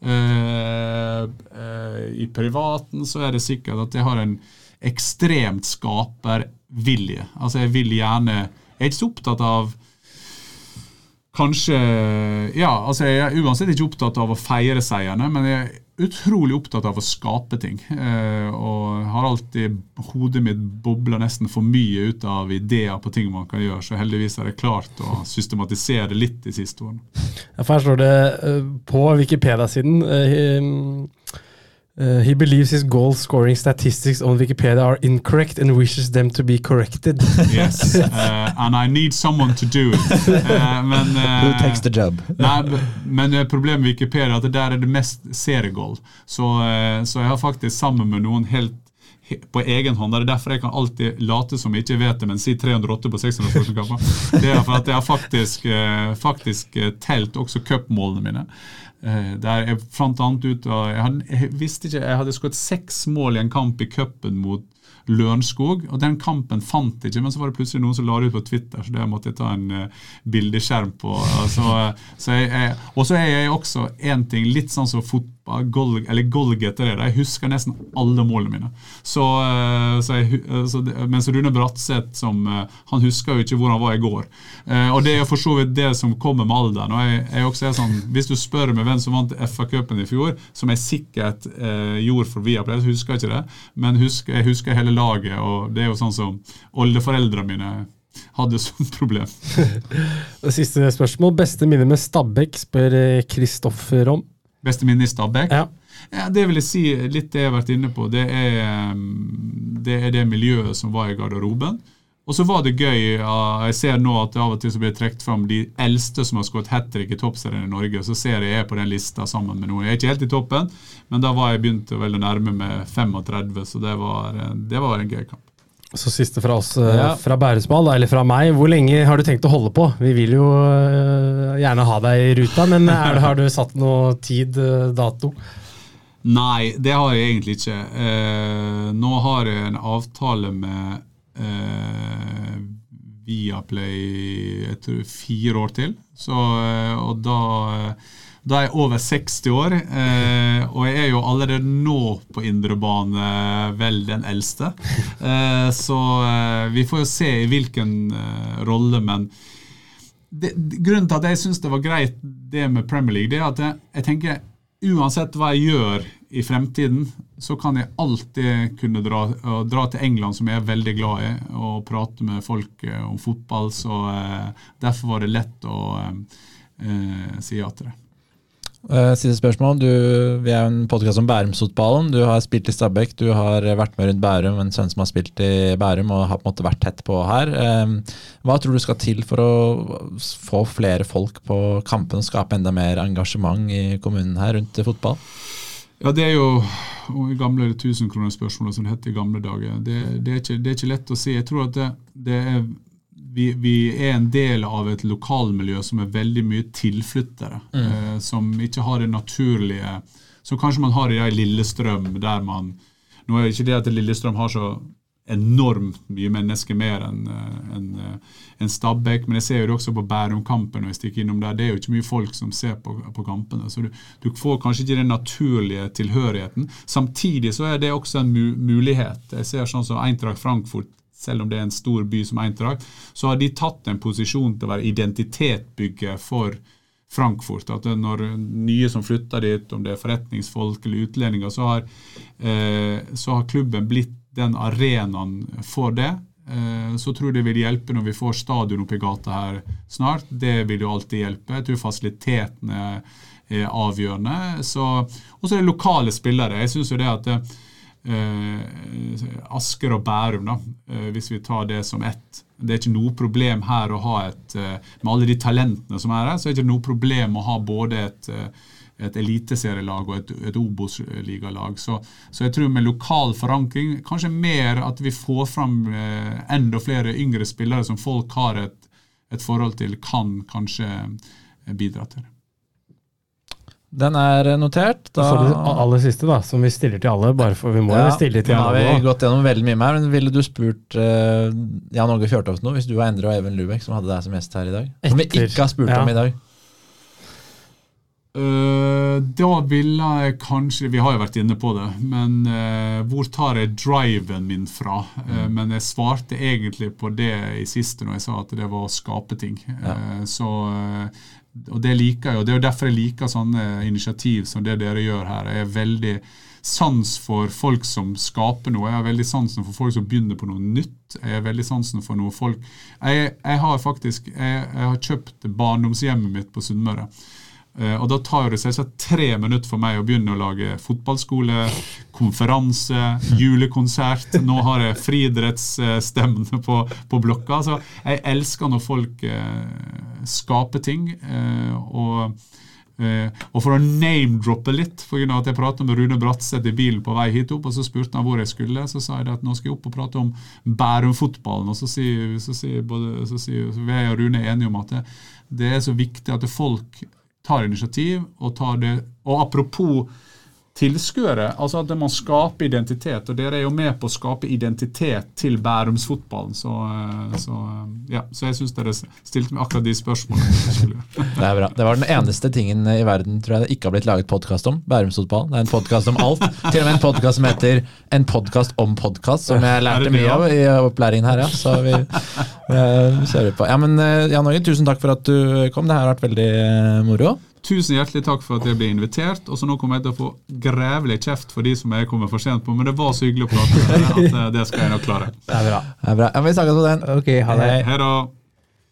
Eh, eh, I privaten så er det sikkert at jeg har en ekstremt skapervilje. Altså jeg vil gjerne Jeg er ikke så opptatt av kanskje Ja, altså jeg er uansett ikke opptatt av å feire seierne, men jeg er utrolig opptatt av å skape ting. Eh, og har alltid hodet mitt bobla nesten for mye ut av ideer på ting man kan gjøre, så heldigvis har jeg klart å systematisere litt de siste årene. Ja, for her står det uh, på Wikipedia-siden uh, Uh, he believes his goal scoring statistics on Wikipedia are incorrect and wishes them to be corrected. yes, uh, and I need someone to do it. Uh, men, Who takes the job? nei, men problemet med Wikipedia er at det der er det mest seriegoal. Så, så jeg har faktisk sammen med noen helt på egen hånd. Det er derfor jeg kan alltid late som jeg ikke vet det, men si 308 på 600 kamper. Det er for at jeg har faktisk, faktisk telt også cupmålene mine. Eh, der jeg fant annet ut jeg, hadde, jeg visste ikke, jeg hadde skåret seks mål i en kamp i cupen mot Lørenskog. og Den kampen fant jeg ikke, men så var det plutselig noen som la det ut på Twitter, så det måtte jeg ta en uh, bildeskjerm på. Jeg, og så er jeg også én ting, litt sånn som fotball gol, eller goalgetter er det. Jeg husker nesten alle målene mine. Så, uh, så jeg, eh, så, mens Rune Bratseth som, uh, han husker jo ikke hvor han var i går. Og Det er for så vidt det som kommer med alderen. og jeg, jeg også er sånn, Hvis du spør meg hvem som vant FA-cupen i fjor, som jeg sikkert eh, gjorde for Viaplay, så husker jeg ikke det. Men husker, jeg husker hele laget, og det er jo sånn som oldeforeldrene mine hadde som problem. Siste spørsmål. Beste minne med Stabæk, spør Kristoffer om. Beste minne i Stabæk? Ja. Ja, det vil jeg si litt det jeg har vært inne på. Det er det, er det miljøet som var i garderoben. Og så var det gøy. Jeg ser nå at det av og til så blir trukket fram de eldste som har skåret hat trick i toppserien i Norge. Så ser jeg jeg er på den lista sammen med noen. Jeg er ikke helt i toppen, men da var jeg begynt å nærme med 35, så det var, det var en gøy kamp. Så siste fra oss ja. fra Bærumsball, eller fra meg. Hvor lenge har du tenkt å holde på? Vi vil jo gjerne ha deg i ruta, men det, har du satt noe tid, dato? Nei, det har jeg egentlig ikke. Eh, nå har jeg en avtale med eh, Viaplay jeg tror, fire år til. Så, eh, og da, da, er jeg over 60 år, eh, og jeg er jo allerede nå på indre bane vel den eldste. Eh, så eh, vi får jo se i hvilken eh, rolle, men det, grunnen til at jeg syns det var greit det med Premier League, det er at jeg, jeg tenker uansett hva jeg gjør i fremtiden, så kan jeg alltid kunne dra, dra, til England, som jeg er veldig glad i, og prate med folk eh, om fotball. Så eh, derfor var det lett å eh, eh si ja til det. Siste spørsmål. Du, vi er en podkast om Bærumsfotballen. Du har spilt i Stabæk, du har vært med rundt Bærum, en sønn som har spilt i Bærum og har på en måte vært tett på her. Hva tror du skal til for å få flere folk på kampen og skape enda mer engasjement i kommunen her rundt fotball? Ja, Det er jo i gamle tusenkronerspørsmålet som det het i gamle dager. Det, det, er ikke, det, er ikke, lett å si. Jeg tror at det, det er vi, vi, er en del av et lokalmiljø som er veldig mye tilflyttere. Mm. Eh, som ikke har det naturlige Som kanskje man har i Lillestrøm, der man Nå er det ikke det at Lillestrøm har så enormt mye mennesker mer enn en, eh, en Stabæk, men jeg ser jo det også på Bærumkampen når jeg stikker innom der. Det er jo ikke mye folk som ser på, på kampene. Så du, du, får kanskje ikke den naturlige tilhørigheten. Samtidig så er det også en mu mulighet. Jeg ser sånn som Eintracht Frankfurt selv om det er en stor by som Eintracht, så har de tatt en posisjon til å være identitetbygget for Frankfurt. At når nye som flytter dit, om det er forretningsfolk eller utlendinger, så har, eh, så har klubben blitt den arenaen for det. Eh, så tror jeg det vil hjelpe når vi får stadion opp i gata her snart. Det vil jo alltid hjelpe. Jeg tror fasilitetene er avgjørende. Og så er det lokale spillere. Jeg synes jo det at eh, Asker og Bærum, da, eh, hvis vi tar det som ett. Det er ikke noe problem her å ha et eh, Med alle de talentene som er her, så er det ikke noe problem å ha både et, et eliteserielag og et, et Obos-ligalag. Så, så, jeg tror med lokal forankring, kanskje mer at vi får fram eh, enda flere yngre spillere som folk har et, et forhold til, kan kanskje bidra til. Den er notert. Da... Så det aller siste, da, som vi stiller til alle. bare for Vi må ja, stille til alle. Ja, vi har gått gjennom veldig mye mer, men Ville du spurt uh, Jan Åge Fjørtoft nå, hvis du var Endre og Even Lubek som hadde deg som gjest her i dag? Som vi ikke har spurt ja. om i dag. Uh, da ville jeg kanskje Vi har jo vært inne på det, men uh, hvor tar jeg driven min fra? Uh. Men jeg svarte egentlig på det i siste når jeg sa at det var å skape ting. Ja. så og det liker jeg, og det er jo derfor jeg liker sånne initiativ som det dere gjør her. Jeg er veldig sans for folk som skaper noe. Jeg har veldig sansen for folk som begynner på noe nytt. Jeg er veldig sansen for noe folk Jeg, jeg har faktisk jeg, jeg har kjøpt barndomshjemmet mitt på Sunnmøre. Uh, og Da tar det selvsagt tre minutter for meg å begynne å lage fotballskole, konferanse, julekonsert. Nå har jeg friidrettsstevne på, på blokka. Så jeg elsker når folk skaper skape ting. Eh, og, Uh, og for å name-droppe litt, for grunn av at jeg pratet med Rune Bratseth i bilen på vei hit opp, og så spurte han hvor jeg skulle, så sa jeg at nå skal jeg opp og prate om Bærum-fotballen. Og så sier, så sier, både, så sier så vi og Rune enige om at det, det er så viktig at folk tar initiativ og tar det Og apropos tilskuere. Altså at man skaper identitet. Og dere er jo med på å skape identitet til Bærumsfotballen. Så, eh, så, eh, ja, så jeg syns dere stilte meg akkurat de spørsmålene. det er bra. Det var den eneste tingen i verden tror jeg det ikke har blitt laget podkast om. Bærumsfotballen. Det er en podkast om alt. Til og med en podkast som heter En podkast om podkast, som jeg lærte mye av i opplæringen her. ja. Så vi, vi kjører på. Ja, men eh, Jan Åge, tusen takk for at du kom. Det her har vært veldig moro. Tusen hjertelig takk for at jeg ble invitert. Og så nå kommer jeg til å få grevelig kjeft for de som jeg kommer for sent på, men det var så hyggelig å prate med deg at eh, det skal jeg nok klare. Det er bra. Det er bra. Ja, vi snakkes på den. Ok, ha det. Hei. Hei da.